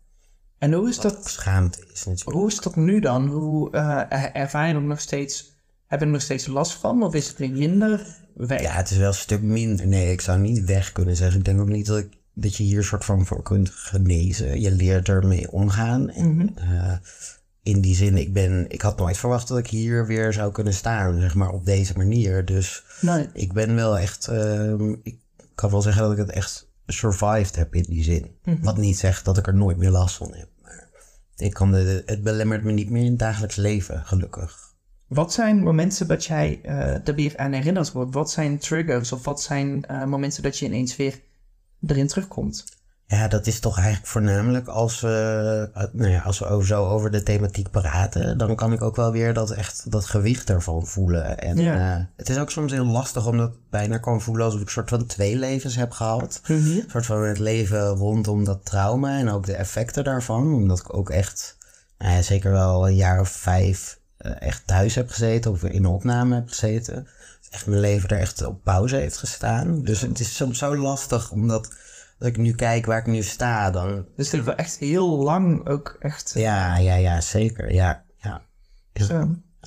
en hoe is Wat dat... schaamte is natuurlijk. Hoe is dat nu dan? Hoe uh, ervaar je nog steeds... Heb je er nog steeds last van? Of is het weer minder weg? Ja, het is wel een stuk minder. Nee, ik zou niet weg kunnen zeggen. Ik denk ook niet dat, ik, dat je hier soort van voor kunt genezen. Je leert ermee omgaan. En, Mhm. uh, in die zin, ik, ben, ik had nooit verwacht dat ik hier weer zou kunnen staan, zeg maar, op deze manier. Dus Nee. ik ben wel echt... Uh, ik kan wel zeggen dat ik het echt survived heb in die zin. Mhm. Wat niet zegt dat ik er nooit meer last van heb. Maar ik kan de, het belemmert me niet meer in het dagelijks leven, gelukkig. Wat zijn momenten dat jij uh, er weer aan herinnerd wordt? Wat zijn triggers of wat zijn uh, momenten dat je ineens weer erin terugkomt? Ja, dat is toch eigenlijk voornamelijk als we, uh, nou ja, als we zo over de thematiek praten, dan kan ik ook wel weer dat echt dat gewicht ervan voelen. En Ja. uh, het is ook soms heel lastig omdat ik bijna kan voelen alsof ik een soort van twee levens heb gehad. Mhm. Een soort van het leven rondom dat trauma en ook de effecten daarvan. Omdat ik ook echt, nou zeker wel een jaar of vijf uh, echt thuis heb gezeten of in opname heb gezeten. echt mijn leven er echt op pauze heeft gestaan. Dus het is soms zo lastig, omdat als ik nu kijk waar ik nu sta, dan... Dus het heeft echt heel lang ook echt... Ja, ja, ja, zeker. Ja, ja.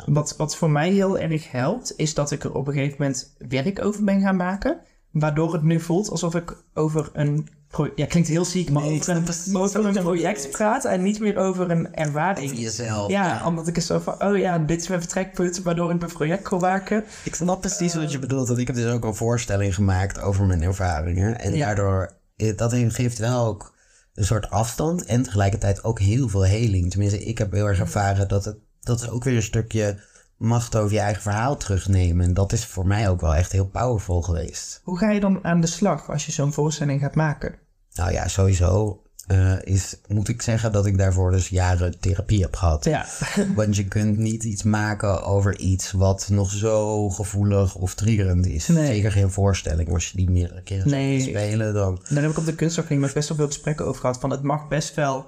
Wat, wat voor mij heel erg helpt, is dat ik er op een gegeven moment werk over ben gaan maken. Waardoor het nu voelt alsof ik over een... Ja, klinkt heel ziek, maar over een, over een project praat en niet meer over een ervaring. jezelf. Ja, omdat ik er zo van, oh ja, dit is mijn vertrekpunt waardoor ik mijn project kon maken. Ik snap precies wat je bedoelt. Want ik heb dus ook een voorstelling gemaakt over mijn ervaringen. En Ja. daardoor, dat geeft wel ook een soort afstand. En tegelijkertijd ook heel veel heling. Tenminste, ik heb heel erg ervaren dat het, dat is ook weer een stukje macht over je eigen verhaal terugnemen. En dat is voor mij ook wel echt heel powerful geweest. Hoe ga je dan aan de slag als je zo'n voorstelling gaat maken? Nou ja, sowieso eh, is, moet ik zeggen dat ik daarvoor dus jaren therapie heb gehad. Ja, Want je kunt niet iets maken over iets wat nog zo gevoelig of triggerend is. Nee. Zeker geen voorstelling. Als je die meerdere keren Nee. spelen, dan... daar heb ik op de kunstacademie met best wel veel gesprekken over gehad. Van het mag best wel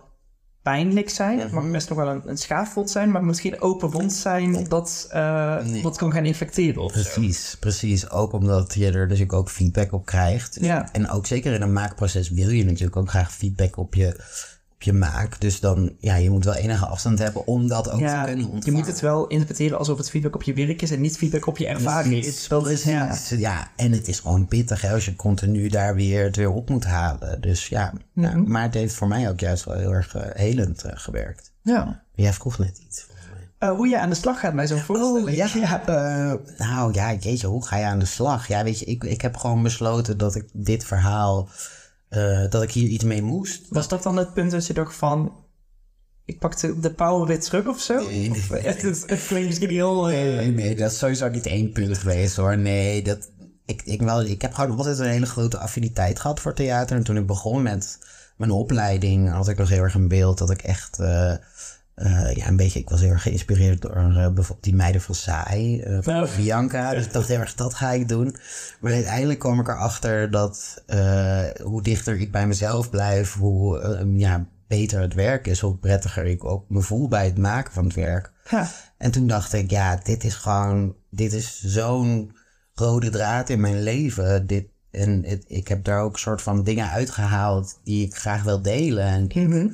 pijnlijk zijn. Het mag best nog wel een, een schaafvond zijn, maar misschien open wond zijn dat, eh, Nee. dat kan gaan infecteren of zo. Precies, precies. Ook omdat je er dus ook feedback op krijgt. Ja. En ook zeker in een maakproces wil je natuurlijk ook graag feedback op je, je maak. Dus dan, ja, je moet wel enige afstand hebben om dat ook Ja, te kunnen je ontvangen. moet het wel interpreteren alsof het feedback op je werk is en niet feedback op je ervaring is. Dat is ja. Ja, en het is gewoon pittig hè, als je continu daar weer het weer op moet halen. Dus ja, ja, Mhm. maar het heeft voor mij ook juist wel heel erg eh, helend eh, gewerkt. ja. Jij vroeg net iets. Eh, hoe je aan de slag gaat bij zo'n voorstelling. ja, eh, nou ja, jeetje, hoe ga je aan de slag? Ja, weet je, ik, ik heb gewoon besloten dat ik dit verhaal, eh, dat ik hier iets mee moest. Was dat dan het punt dat je dacht van... Ik pakte de power weer terug of zo? Nee, nee, het, is- het klinkt misschien heel... eh, Nee, nee, dat is sowieso niet één punt geweest hoor. Nee, dat, ik, ik, wel, ik heb gewoon altijd een hele grote affiniteit gehad voor theater. En toen ik begon met mijn opleiding, had ik nog heel erg een beeld dat ik echt. eh, eh, ja, een beetje, ik was heel erg geïnspireerd door eh, bijvoorbeeld die meiden van Saai, eh, van Oh. Bianca. Dus ik dacht heel erg, dat ga ik doen. Maar uiteindelijk kwam ik erachter dat hoe dichter ik bij mezelf blijf, hoe ja, beter het werk is, hoe prettiger ik ook me voel bij het maken van het werk. En toen dacht ik, ja, dit is gewoon, dit is zo'n rode draad in mijn leven. Dit, en het, ik heb daar ook soort van dingen uitgehaald die ik graag wil delen. En, Mhm.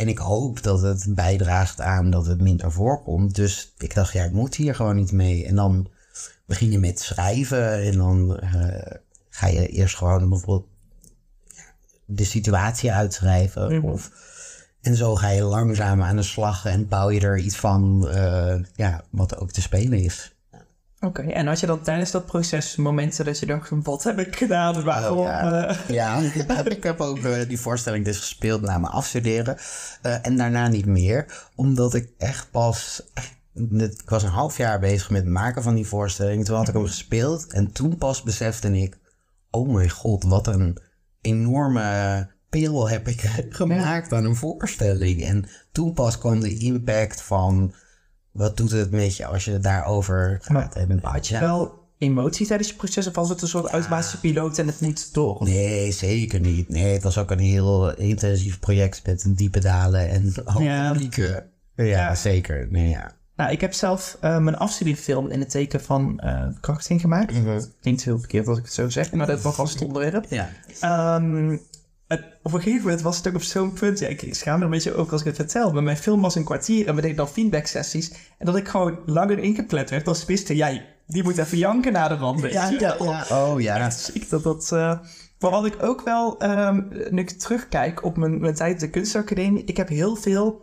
En ik hoop dat het bijdraagt aan dat het minder voorkomt. Dus ik dacht, ja, ik moet hier gewoon iets mee. En dan begin je met schrijven en dan eh, ga je eerst gewoon bijvoorbeeld de situatie uitschrijven. Mhm. Of, en zo ga je langzaam aan de slag en bouw je er iets van eh, ja, wat ook te spelen is. Oké, en had je dan tijdens dat proces momenten dat je dacht van... Wat heb ik gedaan? Waarom? Oh, ja. eh, Ja, ik heb ook eh, die voorstelling dus gespeeld na mijn afstuderen. Eh, en daarna niet meer. Omdat ik echt pas... echt- Ik was een half jaar bezig met het maken van die voorstelling. Toen had ik hem gespeeld. En toen pas besefte ik... Oh mijn god, wat een enorme pil heb ik gemaakt aan een voorstelling. En toen pas kwam de impact van... Wat doet het met je als je daarover gaat? En, Had je ja. wel emotie tijdens je proces of was het een soort automatische piloot en het moet door? Nee, zeker niet. Nee, het was ook een heel intensief project met diepe dalen en Ja. pieken. Ja, zeker. Nee, ja. Nou, ik heb zelf eh, mijn afstudiefilm in het teken van eh krachting gemaakt. Klinkt heel verkeerd als ik het zo zeg, maar dat was het onderwerp. Ja. Ehm, het- op een gegeven moment was het ook op zo'n punt. Ja, ik, ik schaam me er een beetje over als ik het vertel. Maar mijn film was een kwartier en we deden dan feedback sessies. En dat ik gewoon langer ingepland werd. Dan wisten jij, die moet even janken na de rand. je wel. Oh ja. Echt ziek dat dat... eh, maar wat ik ook wel, ehm, nu ik terugkijk op mijn, mijn tijd op de kunstacademie. Ik heb heel veel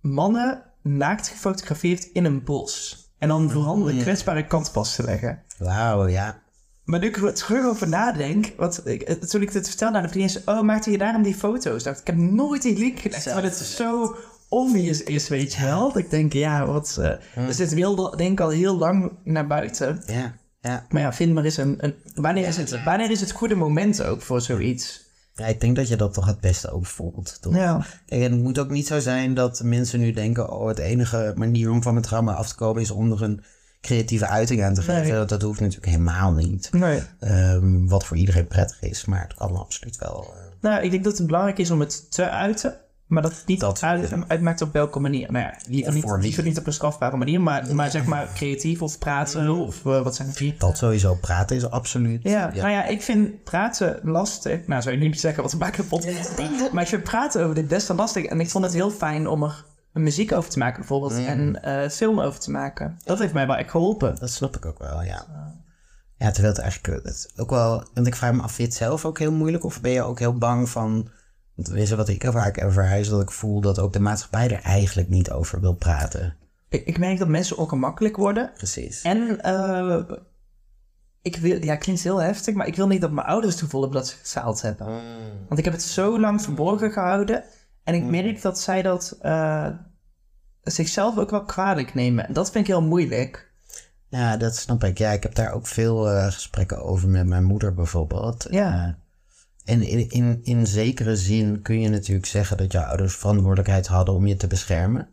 mannen naakt gefotografeerd in een bos. En dan vooral de kwetsbare kant pas te leggen. Wauw, ja. Maar nu ik er terug over nadenk, want ik, eh, toen ik dit vertelde aan de vriendin, oh, maakte je daarom die foto's? Dacht, ik heb nooit die link gelegd, maar dat het zo obvious is, weet je wel. Dat ik denk, ja, wat... eh Dus dit wilde, denk ik, al heel lang naar buiten. Ja, ja. Maar ja, vind maar eens een... een wanneer, is het, wanneer is het goede moment ook voor zoiets? Ja, ik denk dat je dat toch het beste ook voelt. Toch? Ja. En het moet ook niet zo zijn dat mensen nu denken... oh, het enige manier om van mijn trauma af te komen... is om er een creatieve uiting aan te geven. Nee. Dat, hoeft natuurlijk helemaal niet. Nee. Ehm, wat voor iedereen prettig is. Maar het kan absoluut wel... eh, Nou, ik denk dat het belangrijk is om het te uiten. Maar dat niet Dat- uit, uitmaakt op welke manier. Nou ja, niet, Ja, niet, niet, niet op een strafbare manier, maar, maar zeg maar creatief of praten of eh, wat zijn het? Dat sowieso praten is absoluut. Ja, nou ja, ik vind praten lastig. Nou, zou je nu niet zeggen wat een maken podcast. Maar ik vind praten over dit best wel lastig. En ik vond het heel fijn om er muziek over te maken, bijvoorbeeld. En eh, film over te maken. Dat heeft mij wel echt geholpen. Dat snap ik ook wel, ja. Ja, terwijl het eigenlijk het is ook wel... Want ik vraag me af, vind je het zelf ook heel moeilijk? Of ben je ook heel bang van... Tenminste, wat ik vaak ervaar is dat ik voel dat ook de maatschappij er eigenlijk niet over wil praten. Ik, ik merk dat mensen ongemakkelijk worden. Precies. En eh, ik wil, ja, klinkt heel heftig, maar ik wil niet dat mijn ouders het gevoel hebben dat ze gezaald hebben. Want ik heb het zo lang verborgen gehouden. En ik merk dat zij dat eh, zichzelf ook wel kwalijk nemen. En dat vind ik heel moeilijk. Ja, dat snap ik. Ja, ik heb daar ook veel eh, gesprekken over met mijn moeder bijvoorbeeld. Ja. Eh, en in, in, in zekere zin kun je natuurlijk zeggen dat je ouders verantwoordelijkheid hadden om je te beschermen.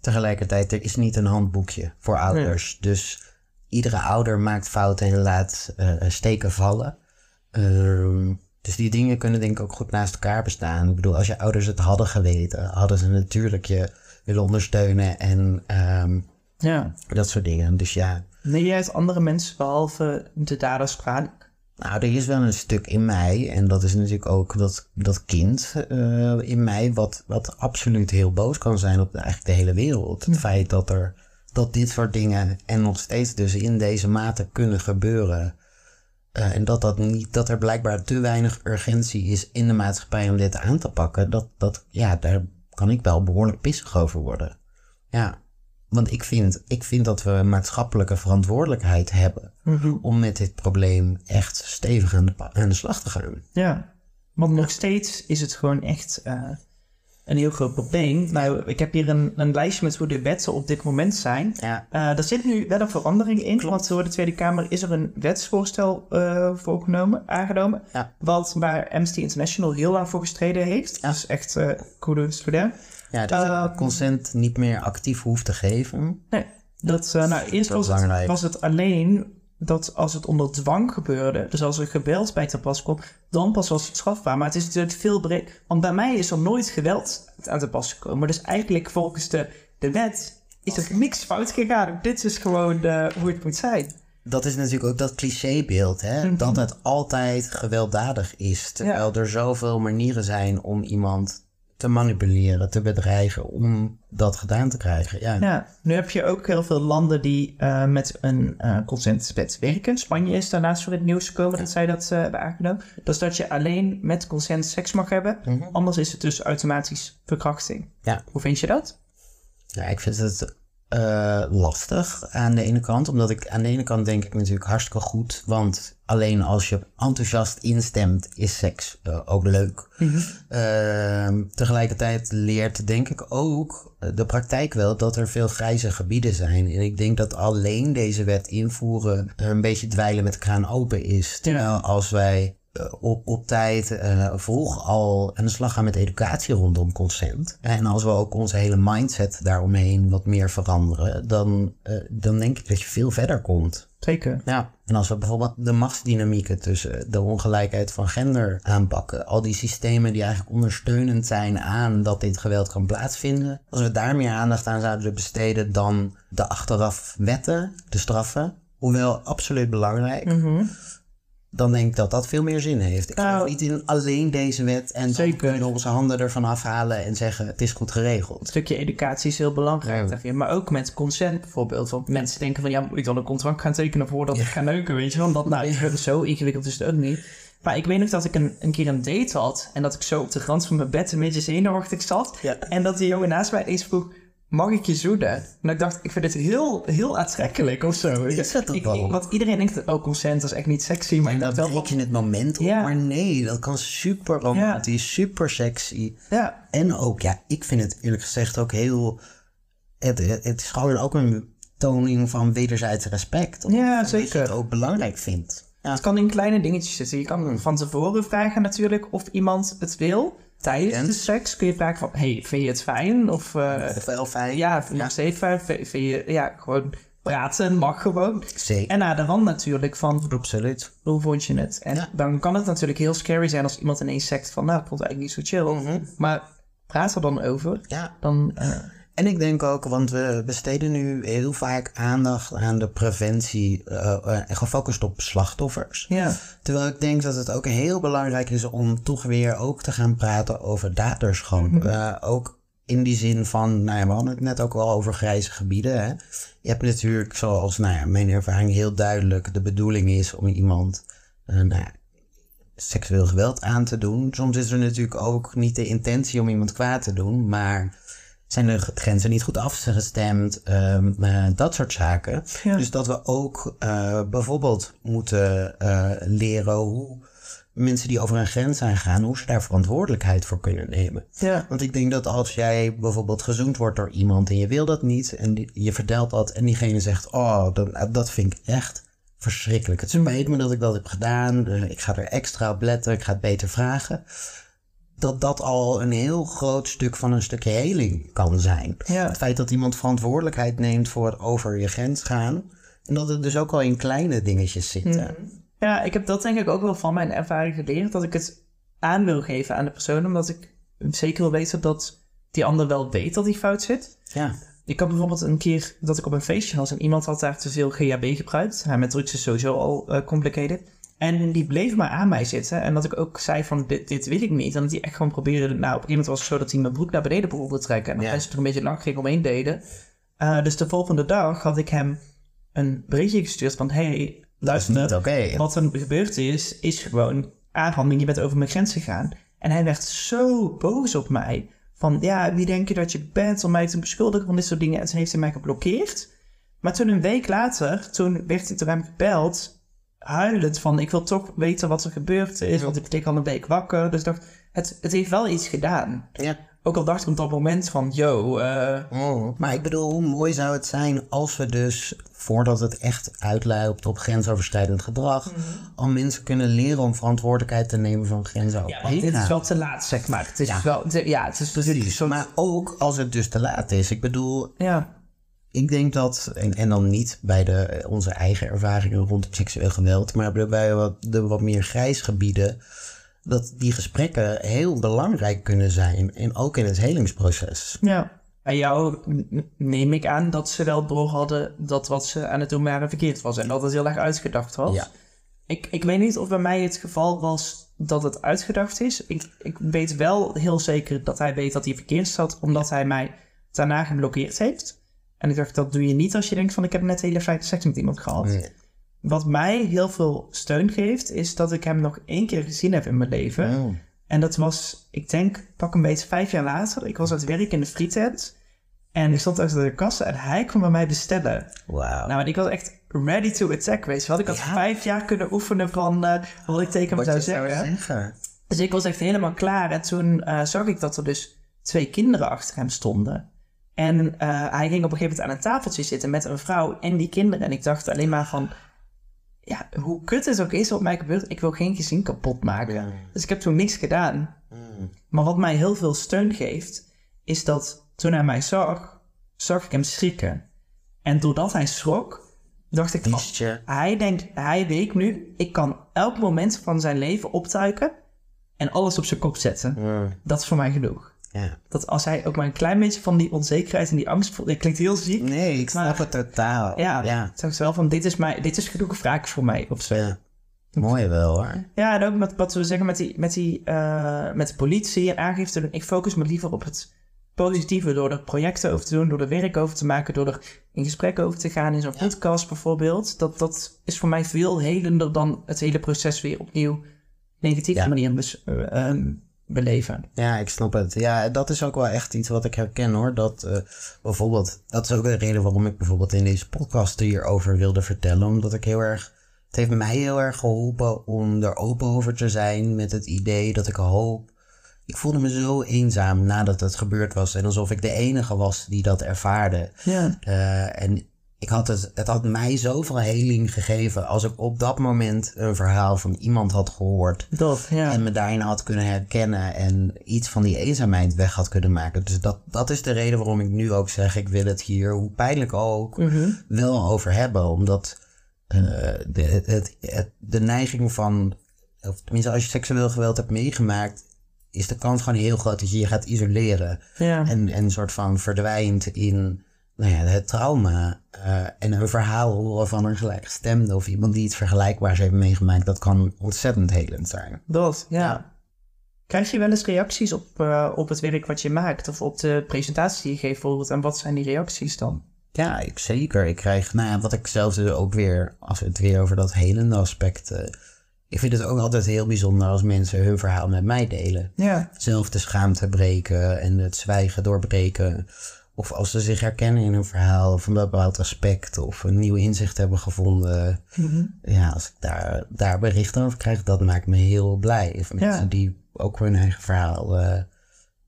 Tegelijkertijd, er is niet een handboekje voor ouders. Dus iedere ouder maakt fouten en laat steken vallen. Ehm, dus die dingen kunnen denk ik ook goed naast elkaar bestaan. Ik bedoel, als je ouders het hadden geweten, hadden ze natuurlijk je willen ondersteunen en ehm, Ja. dat soort dingen. Dus ja, Neem jij het andere mensen behalve de daders kwalijk? Nou, er is wel een stuk in mij, en dat is natuurlijk ook dat, dat kind eh, in mij, wat, wat absoluut heel boos kan zijn op eigenlijk de hele wereld. Het feit dat er dat dit soort dingen en nog steeds dus in deze mate kunnen gebeuren. Eh, en dat, dat, niet, dat er blijkbaar te weinig urgentie is in de maatschappij om dit aan te pakken. Dat, dat, ja, daar kan ik wel behoorlijk pissig over worden. Ja, want ik vind, ik vind dat we maatschappelijke verantwoordelijkheid hebben om met dit probleem echt stevig aan de, pa- aan de slag te gaan. Ja. Want nog steeds is het gewoon echt eh, een heel groot probleem. Nou, ik heb hier een, een lijstje met hoe de wetten op dit moment zijn. Ja, Eh, er zit nu wel een verandering in, want door de Tweede Kamer is er een wetsvoorstel eh voorgenomen, aangenomen, Ja. wat waar Amnesty International heel lang voor gestreden heeft. Dus echt uh, kudos voor them. ja dat Eh, je consent niet meer actief hoeft te geven. Nee, dat, eh, nou, eerst Dat is was het, belangrijk. was het alleen dat als het onder dwang gebeurde, dus als er geweld bij te pas komt, dan pas was het strafbaar. Maar het is natuurlijk veel breed. Want bij mij is er nooit geweld aan te pas gekomen. Dus eigenlijk volgens de, de wet is er niks fout gegaan. Dit is gewoon eh, hoe het moet zijn. Dat is natuurlijk ook dat clichébeeld, hè? Mhm. Dat het altijd gewelddadig is. Terwijl er zoveel manieren zijn om iemand te manipuleren, te bedreigen, om dat gedaan te krijgen. Ja, Ja, nu heb je ook heel veel landen die eh, met een consentswet werken. Spanje is daarnaast voor het nieuws gekomen dat zij dat eh, hebben aangenomen. Dus dat je alleen met consent seks mag hebben. Anders is het dus automatisch verkrachting. ja. Hoe vind je dat? Ja, ik vind het eh, lastig aan de ene kant. Omdat ik aan de ene kant denk ik natuurlijk hartstikke goed. Want alleen als je enthousiast instemt, is seks eh, ook leuk. Ehm, tegelijkertijd leert denk ik ook eh, de praktijk wel dat er veel grijze gebieden zijn. En ik denk dat alleen deze wet invoeren een beetje dweilen met de kraan open is. Terwijl als wij op, op tijd eh, vroeg al aan de slag gaan met educatie rondom consent. En als we ook onze hele mindset daaromheen wat meer veranderen, dan, eh, dan denk ik dat je veel verder komt. Zeker. Ja, en als we bijvoorbeeld de machtsdynamieken tussen de ongelijkheid van gender aanpakken, al die systemen die eigenlijk ondersteunend zijn aan dat dit geweld kan plaatsvinden, als we daar meer aandacht aan zouden besteden dan de achteraf wetten, de straffen, hoewel absoluut belangrijk, dan denk ik dat dat veel meer zin heeft. Ik Nou, niet in alleen deze wet en dan kunnen onze handen ervan afhalen en zeggen het is goed geregeld. Een stukje educatie is heel belangrijk. Ja. Maar ook met consent bijvoorbeeld. Want mensen denken van ja, moet ik dan een contract gaan tekenen voordat ik ga neuken, weet je. Dat, nou, zo ingewikkeld is het ook niet. Maar ik weet nog dat ik een, een keer een date had. En dat ik zo op de rand van mijn bed een beetje zenuwachtig zat. En dat die jongen naast mij eens vroeg, mag ik je zoenen? En ik dacht, ik vind dit heel, heel aantrekkelijk of zo. Is dat ook Ik- wel? ik- Want iedereen denkt, oh consent is echt niet sexy. Maar dacht wel, breek je het moment op, Ja. maar nee, dat kan super romantisch, super sexy. ja, En ook, ja, ik vind het eerlijk gezegd ook heel. Het, het het is gewoon ook een toning van wederzijds respect. omdat Ja, je zeker. het ook belangrijk vindt. Ja, Het kan in kleine dingetjes zitten. Je kan van tevoren vragen natuurlijk of iemand het wil. Tijdens En? de seks kun je vragen van... Hey, vind je het fijn? Of uh, wel fijn. ja, vind je het steeds fijn? Vind vind je... Ja, gewoon praten mag gewoon. Zeker. En na de rand natuurlijk van... Absoluut. Hoe vond je het? En Ja. dan kan het natuurlijk heel scary zijn als iemand ineens zegt van... Nou, ik vond het eigenlijk niet zo chill. Mhm. Maar praat er dan over. Ja. Dan, uh... En ik denk ook, want we besteden nu heel vaak aandacht aan de preventie uh, gefocust op slachtoffers. Ja. Terwijl ik denk dat het ook heel belangrijk is om toch weer ook te gaan praten over gewoon. Mm -hmm. ook in die zin van, nou ja, we hadden het net ook wel over grijze gebieden. Hè? Je hebt natuurlijk, zoals nou ja, mijn ervaring heel duidelijk, de bedoeling is om iemand nou ja, seksueel geweld aan te doen. Soms is er natuurlijk ook niet de intentie om iemand kwaad te doen, maar zijn de grenzen niet goed afgestemd, um, uh, dat soort zaken. Ja. Dus dat we ook uh, bijvoorbeeld moeten uh, leren hoe mensen die over een grens zijn gaan, hoe ze daar verantwoordelijkheid voor kunnen nemen. Ja. Want ik denk dat als jij bijvoorbeeld gezoend wordt door iemand en je wil dat niet en die, je vertelt dat en diegene zegt, oh, dat, dat vind ik echt verschrikkelijk. Het spijt me dat ik dat heb gedaan. Ik ga er extra op letten. Ik ga het beter vragen. Dat dat al een heel groot stuk van een stukje heling kan zijn. Ja. Het feit dat iemand verantwoordelijkheid neemt voor het over je grens gaan. En dat het dus ook al in kleine dingetjes zit. Mm. Ja, ik heb dat denk ik ook wel van mijn ervaring geleerd. Dat ik het aan wil geven aan de persoon. Omdat ik zeker wil weten dat die ander wel weet dat hij fout zit. Ja. Ik had bijvoorbeeld een keer dat ik op een feestje was en iemand had daar te veel GHB gebruikt. Ja, met drugs is sowieso al uh, complicated. En die bleef maar aan mij zitten. En dat ik ook zei van, dit, dit wil ik niet. En dat hij echt gewoon probeerde... Nou, op een gegeven moment was het zo dat hij mijn broek naar beneden begon te trekken. En dat Ja. mensen er een beetje lang ging omheen deden. Uh, dus de volgende dag had ik hem een berichtje gestuurd van... Hey, luister, niet oké. wat er gebeurd is, is gewoon aanranding. Je bent over mijn grens gegaan. En hij werd zo boos op mij. Van, ja, wie denk je dat je bent om mij te beschuldigen van dit soort dingen? En toen heeft hij mij geblokkeerd. Maar toen een week later, toen werd ik door hem gebeld, huilend van, ik wil toch weten wat er gebeurd is, want ik lig al een week wakker. Dus ik dacht, het, het heeft wel iets gedaan. Ja. Ook al dacht ik op dat moment van, yo, eh, Oh, maar ik bedoel, hoe mooi zou het zijn als we dus, voordat het echt uitloopt op grensoverschrijdend gedrag, al mensen kunnen leren om verantwoordelijkheid te nemen van grenzen ja, want dit is wel te laat, zeg maar. Het is Ja. wel, ja, het is precies. Maar ook als het dus te laat is. Ik bedoel, Ja, ik denk dat, en, en dan niet bij de, onze eigen ervaringen rondom seksueel geweld, maar bij wat, de wat meer grijsgebieden, dat die gesprekken heel belangrijk kunnen zijn. En ook in het helingsproces. ja. En jou neem ik aan dat ze wel door hadden dat wat ze aan het doen waren verkeerd was. En dat het heel erg uitgedacht was. Ja. Ik, ik weet niet of bij mij het geval was dat het uitgedacht is. Ik, ik weet wel heel zeker dat hij weet dat hij verkeerd zat, omdat hij mij daarna geblokkeerd heeft. En ik dacht, dat doe je niet als je denkt van ik heb net hele fijne seks met iemand gehad. Nee. Wat mij heel veel steun geeft, is dat ik hem nog één keer gezien heb in mijn leven. Oh. En dat was, ik denk, pak een beetje vijf jaar later. Ik was aan het werk in de frietent. En ik stond achter de kassa en hij kwam bij mij bestellen. Wauw. Nou, en ik was echt ready to attack, weet je wel. Ik had Ja. vijf jaar kunnen oefenen van eh, wat ik tegen hem zou zeggen. Dus ik was echt helemaal klaar. En toen eh, zag ik dat er dus twee kinderen achter hem stonden. En eh, hij ging op een gegeven moment aan een tafeltje zitten met een vrouw en die kinderen. En ik dacht alleen maar van... Ja, hoe kut het ook is wat mij gebeurt, ik wil geen gezin kapot maken. Ja. Dus ik heb toen niks gedaan. Mm. Maar wat mij heel veel steun geeft, is dat toen hij mij zag, zag ik hem schrikken. En doordat hij schrok, dacht ik van, je? hij denkt, hij weet nu, ik kan elk moment van zijn leven optuiken en alles op zijn kop zetten. Mm. Dat is voor mij genoeg. Ja. Dat als hij ook maar een klein beetje van die onzekerheid en die angst voelt, dat klinkt heel ziek. Nee, ik snap Maar- het totaal. Ja, ja. zag ze wel van, dit is, mij, dit is genoeg wraak voor mij of zo. Ja. Mooi wel hoor. Ja, en ook met wat we zeggen met, die, met, die, eh, met de politie en aangifte. doen. Ik focus me liever op het positieve door er projecten over te doen, door er werk over te maken, door er in gesprek over te gaan in zo'n podcast bijvoorbeeld. Dat, dat is voor mij veel helender dan het hele proces weer opnieuw negatieve Ja. manier ehm, beleven. Ja, ik snap het. Ja, dat is ook wel echt iets wat ik herken hoor. Dat eh, bijvoorbeeld, dat is ook de reden waarom ik bijvoorbeeld in deze podcast hierover wilde vertellen. Omdat ik heel erg, het heeft mij heel erg geholpen om er open over te zijn met het idee dat ik hoop. Ik voelde me zo eenzaam nadat het gebeurd was en alsof ik de enige was die dat ervaarde. Ja. Eh, en ik had het, het had mij zoveel heling gegeven als ik op dat moment een verhaal van iemand had gehoord. Dat, ja. En me daarin had kunnen herkennen en iets van die eenzaamheid weg had kunnen maken. Dus dat, dat is de reden waarom ik nu ook zeg, ik wil het hier, hoe pijnlijk ook, Mhm. wel over hebben. Omdat eh, de, het, het, het- de neiging van, of tenminste als je seksueel geweld hebt meegemaakt, is de kans gewoon heel groot dat je je gaat isoleren. Ja. En, en een soort van verdwijnt in nou ja, het trauma. eh, en een verhaal horen van een gelijkgestemde of iemand die iets vergelijkbaars heeft meegemaakt. Dat kan ontzettend helend zijn. Dat, ja. Krijg je wel eens reacties op, eh, op het werk wat je maakt? Of op de presentatie die je geeft bijvoorbeeld? En wat zijn die reacties dan? Ja, ik, zeker. Ik krijg, nou ja, wat ik zelf dus ook weer, als we het weer over dat helende aspect. eh, ik vind het ook altijd heel bijzonder als mensen hun verhaal met mij delen. Ja. zelf de schaamte breken en het zwijgen doorbreken. Of als ze zich herkennen in een verhaal of een bepaald aspect of een nieuw inzicht hebben gevonden. Ja, als ik daar, daar berichten over krijg, dat maakt me heel blij. Of mensen die ook hun eigen verhaal eh,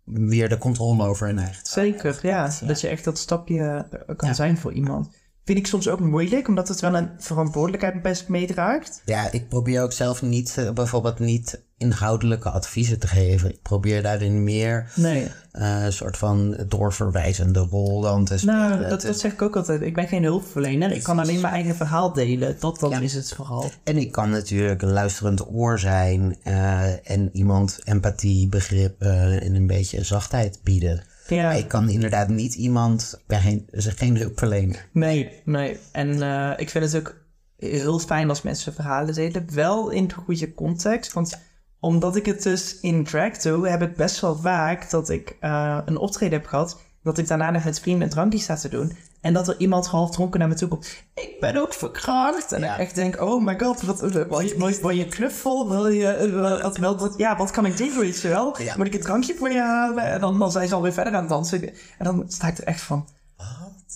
weer de controle over hun eigen Zeker, ja. Dat je echt dat stapje eh, kan zijn voor iemand. Vind ik soms ook moeilijk, omdat het wel een verantwoordelijkheid best meedraagt. Ja, ik probeer ook zelf niet, eh, bijvoorbeeld niet inhoudelijke adviezen te geven. Ik probeer daarin meer Nee. eh, een soort van doorverwijzende rol dan te spelen. Nou, dat, dat zeg ik ook altijd. Ik ben geen hulpverlener. Ik kan alleen mijn eigen verhaal delen. Dat, dat is het vooral. En ik kan natuurlijk een luisterend oor zijn eh, en iemand empathie, begrip en een beetje zachtheid bieden. Ja. Maar ik kan inderdaad niet iemand, ben geen, geen hulpverlener. Nee, nee. En eh, ik vind het ook heel fijn als mensen verhalen delen. Wel in de goede context. Want omdat ik het dus in drag doe, heb ik best wel vaak dat ik eh, een optreden heb gehad. Dat ik daarna nog met vrienden een drankje sta te doen. En dat er iemand half dronken naar me toe komt. Ik ben ook verkracht. En Ja. ik echt denk, oh my god, wat, wil, je, wil, je, knuffel? Wil je, eh, wat, ja, wat kan ik doen voor je wel? Ja. Moet ik een drankje voor je halen? En dan, dan zijn ze alweer verder aan het dansen. En dan sta ik er echt van,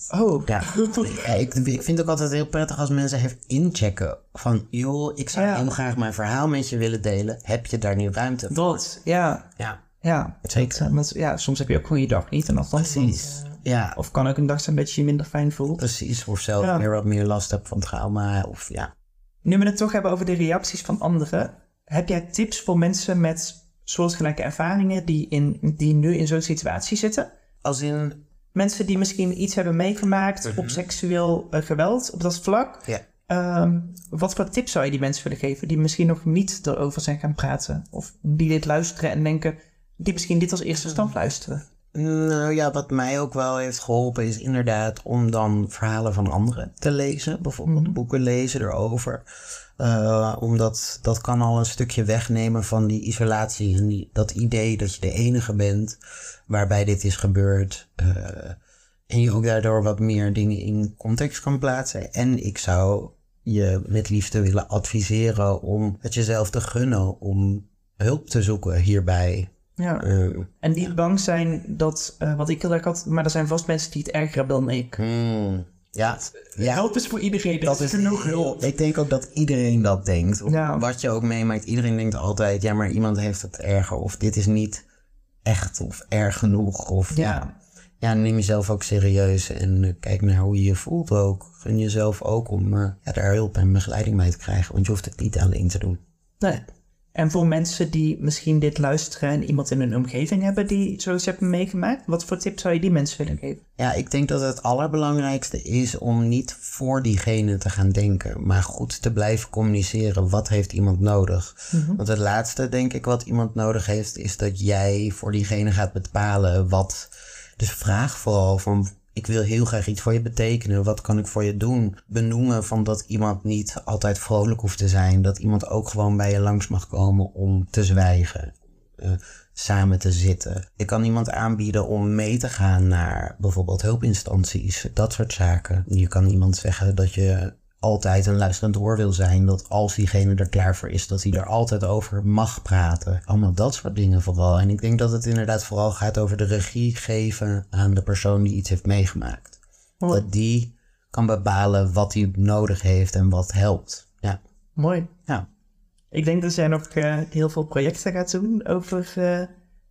oh. Ja, ja ik, ik vind het ook altijd heel prettig als mensen even inchecken. Van, joh, ik zou Ja. heel graag mijn verhaal met je willen delen. Heb je daar nu ruimte voor? Dat, ja. Ja, Ja, Zeker. Dat, eh, dat- ja, soms heb je ook gewoon je dag niet en dan precies. Ja, Of kan ook een dag zijn dat je je minder fijn voelt. precies. Of zelf Ja. weer wat meer last hebt van trauma. Of ja, Nu we het toch hebben over de reacties van anderen. Heb jij tips voor mensen met soortgelijke ervaringen die, in, die nu in zo'n situatie zitten? als in, Mensen die misschien iets hebben meegemaakt op seksueel eh, geweld op dat vlak. ja. Ehm, wat voor tips zou je die mensen willen geven die misschien nog niet erover zijn gaan praten? Of die dit luisteren en denken, die misschien dit als eerste stand luisteren? Nou ja, wat mij ook wel heeft geholpen is inderdaad om dan verhalen van anderen te lezen. Bijvoorbeeld boeken lezen erover. Eh, omdat dat kan al een stukje wegnemen van die isolatie en die, dat idee dat je de enige bent waarbij dit is gebeurd. Eh, en je ook daardoor wat meer dingen in context kan plaatsen. En ik zou je met liefde willen adviseren om het jezelf te gunnen om hulp te zoeken hierbij. Ja. Eh, En die bang zijn dat, eh, wat ik heel erg had, maar er zijn vast mensen die het erger hebben dan ik. Hmm, ja, ja. Help is voor iedereen, dat is genoeg hulp. Ik denk ook dat iedereen dat denkt. Ja. Wat je ook meemaakt, iedereen denkt altijd, ja, maar iemand heeft het erger. Of dit is niet echt of erg genoeg. Of ja, Ja. ja, neem jezelf ook serieus en eh, kijk naar hoe je je voelt ook. Gun jezelf ook om ja, daar hulp en begeleiding bij te krijgen. Want je hoeft het niet alleen te doen. Nee. En voor mensen die misschien dit luisteren en iemand in hun omgeving hebben die zoiets hebben meegemaakt, wat voor tips zou je die mensen willen geven? Ja, ik denk dat het allerbelangrijkste is om niet voor diegene te gaan denken, maar goed te blijven communiceren. Wat heeft iemand nodig? Want het laatste, denk ik, wat iemand nodig heeft, is dat jij voor diegene gaat bepalen wat. Dus vraag vooral van. Ik wil heel graag iets voor je betekenen. Wat kan ik voor je doen? Benoemen van dat iemand niet altijd vrolijk hoeft te zijn. Dat iemand ook gewoon bij je langs mag komen om te zwijgen eh, samen te zitten. Je kan iemand aanbieden om mee te gaan naar bijvoorbeeld hulpinstanties, dat soort zaken. Je kan iemand zeggen dat je altijd een luisterend oor wil zijn, dat als diegene er klaar voor is, dat hij er altijd over mag praten. Allemaal dat soort dingen vooral. En ik denk dat het inderdaad vooral gaat over de regie geven aan de persoon die iets heeft meegemaakt. Dat die kan bepalen wat hij nodig heeft en wat helpt. Ja, Mooi. ja. Ik denk dat jij nog eh, heel veel projecten gaat doen over eh,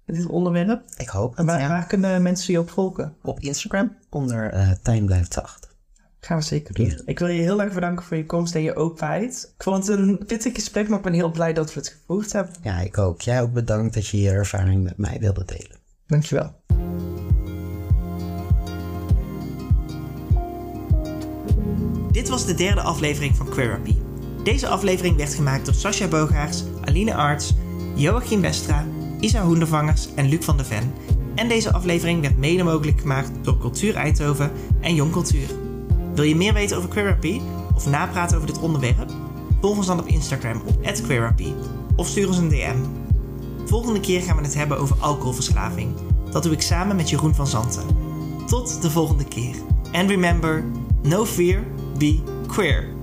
dit onderwerp. ik hoop het. Waar, ja. waar kunnen mensen je op volgen? Op Instagram onder eh Tijn blijft zacht. Gaan we zeker doen. Ik wil je heel erg bedanken voor je komst en je openheid. Ik vond het een pittig gesprek, maar ik ben heel blij dat we het gevoerd hebben. Ja, ik ook. Jij ook bedankt dat je je ervaring met mij wilde delen. Dankjewel. Dit was de derde aflevering van Queerapy. Deze aflevering werd gemaakt door Sascha Bogaerts, Aline Arts, Joachim Westra, Isa Hoendervangers en Luc van de Ven. En deze aflevering werd mede mogelijk gemaakt door Cultuur Eindhoven en Jong Cultuur. Wil je meer weten over Queerapy of napraten over dit onderwerp? Volg ons dan op Instagram op of stuur ons een DM. Volgende keer gaan we het hebben over alcoholverslaving. Dat doe ik samen met Jeroen van Zanten. Tot de volgende keer. And remember, no fear, be queer.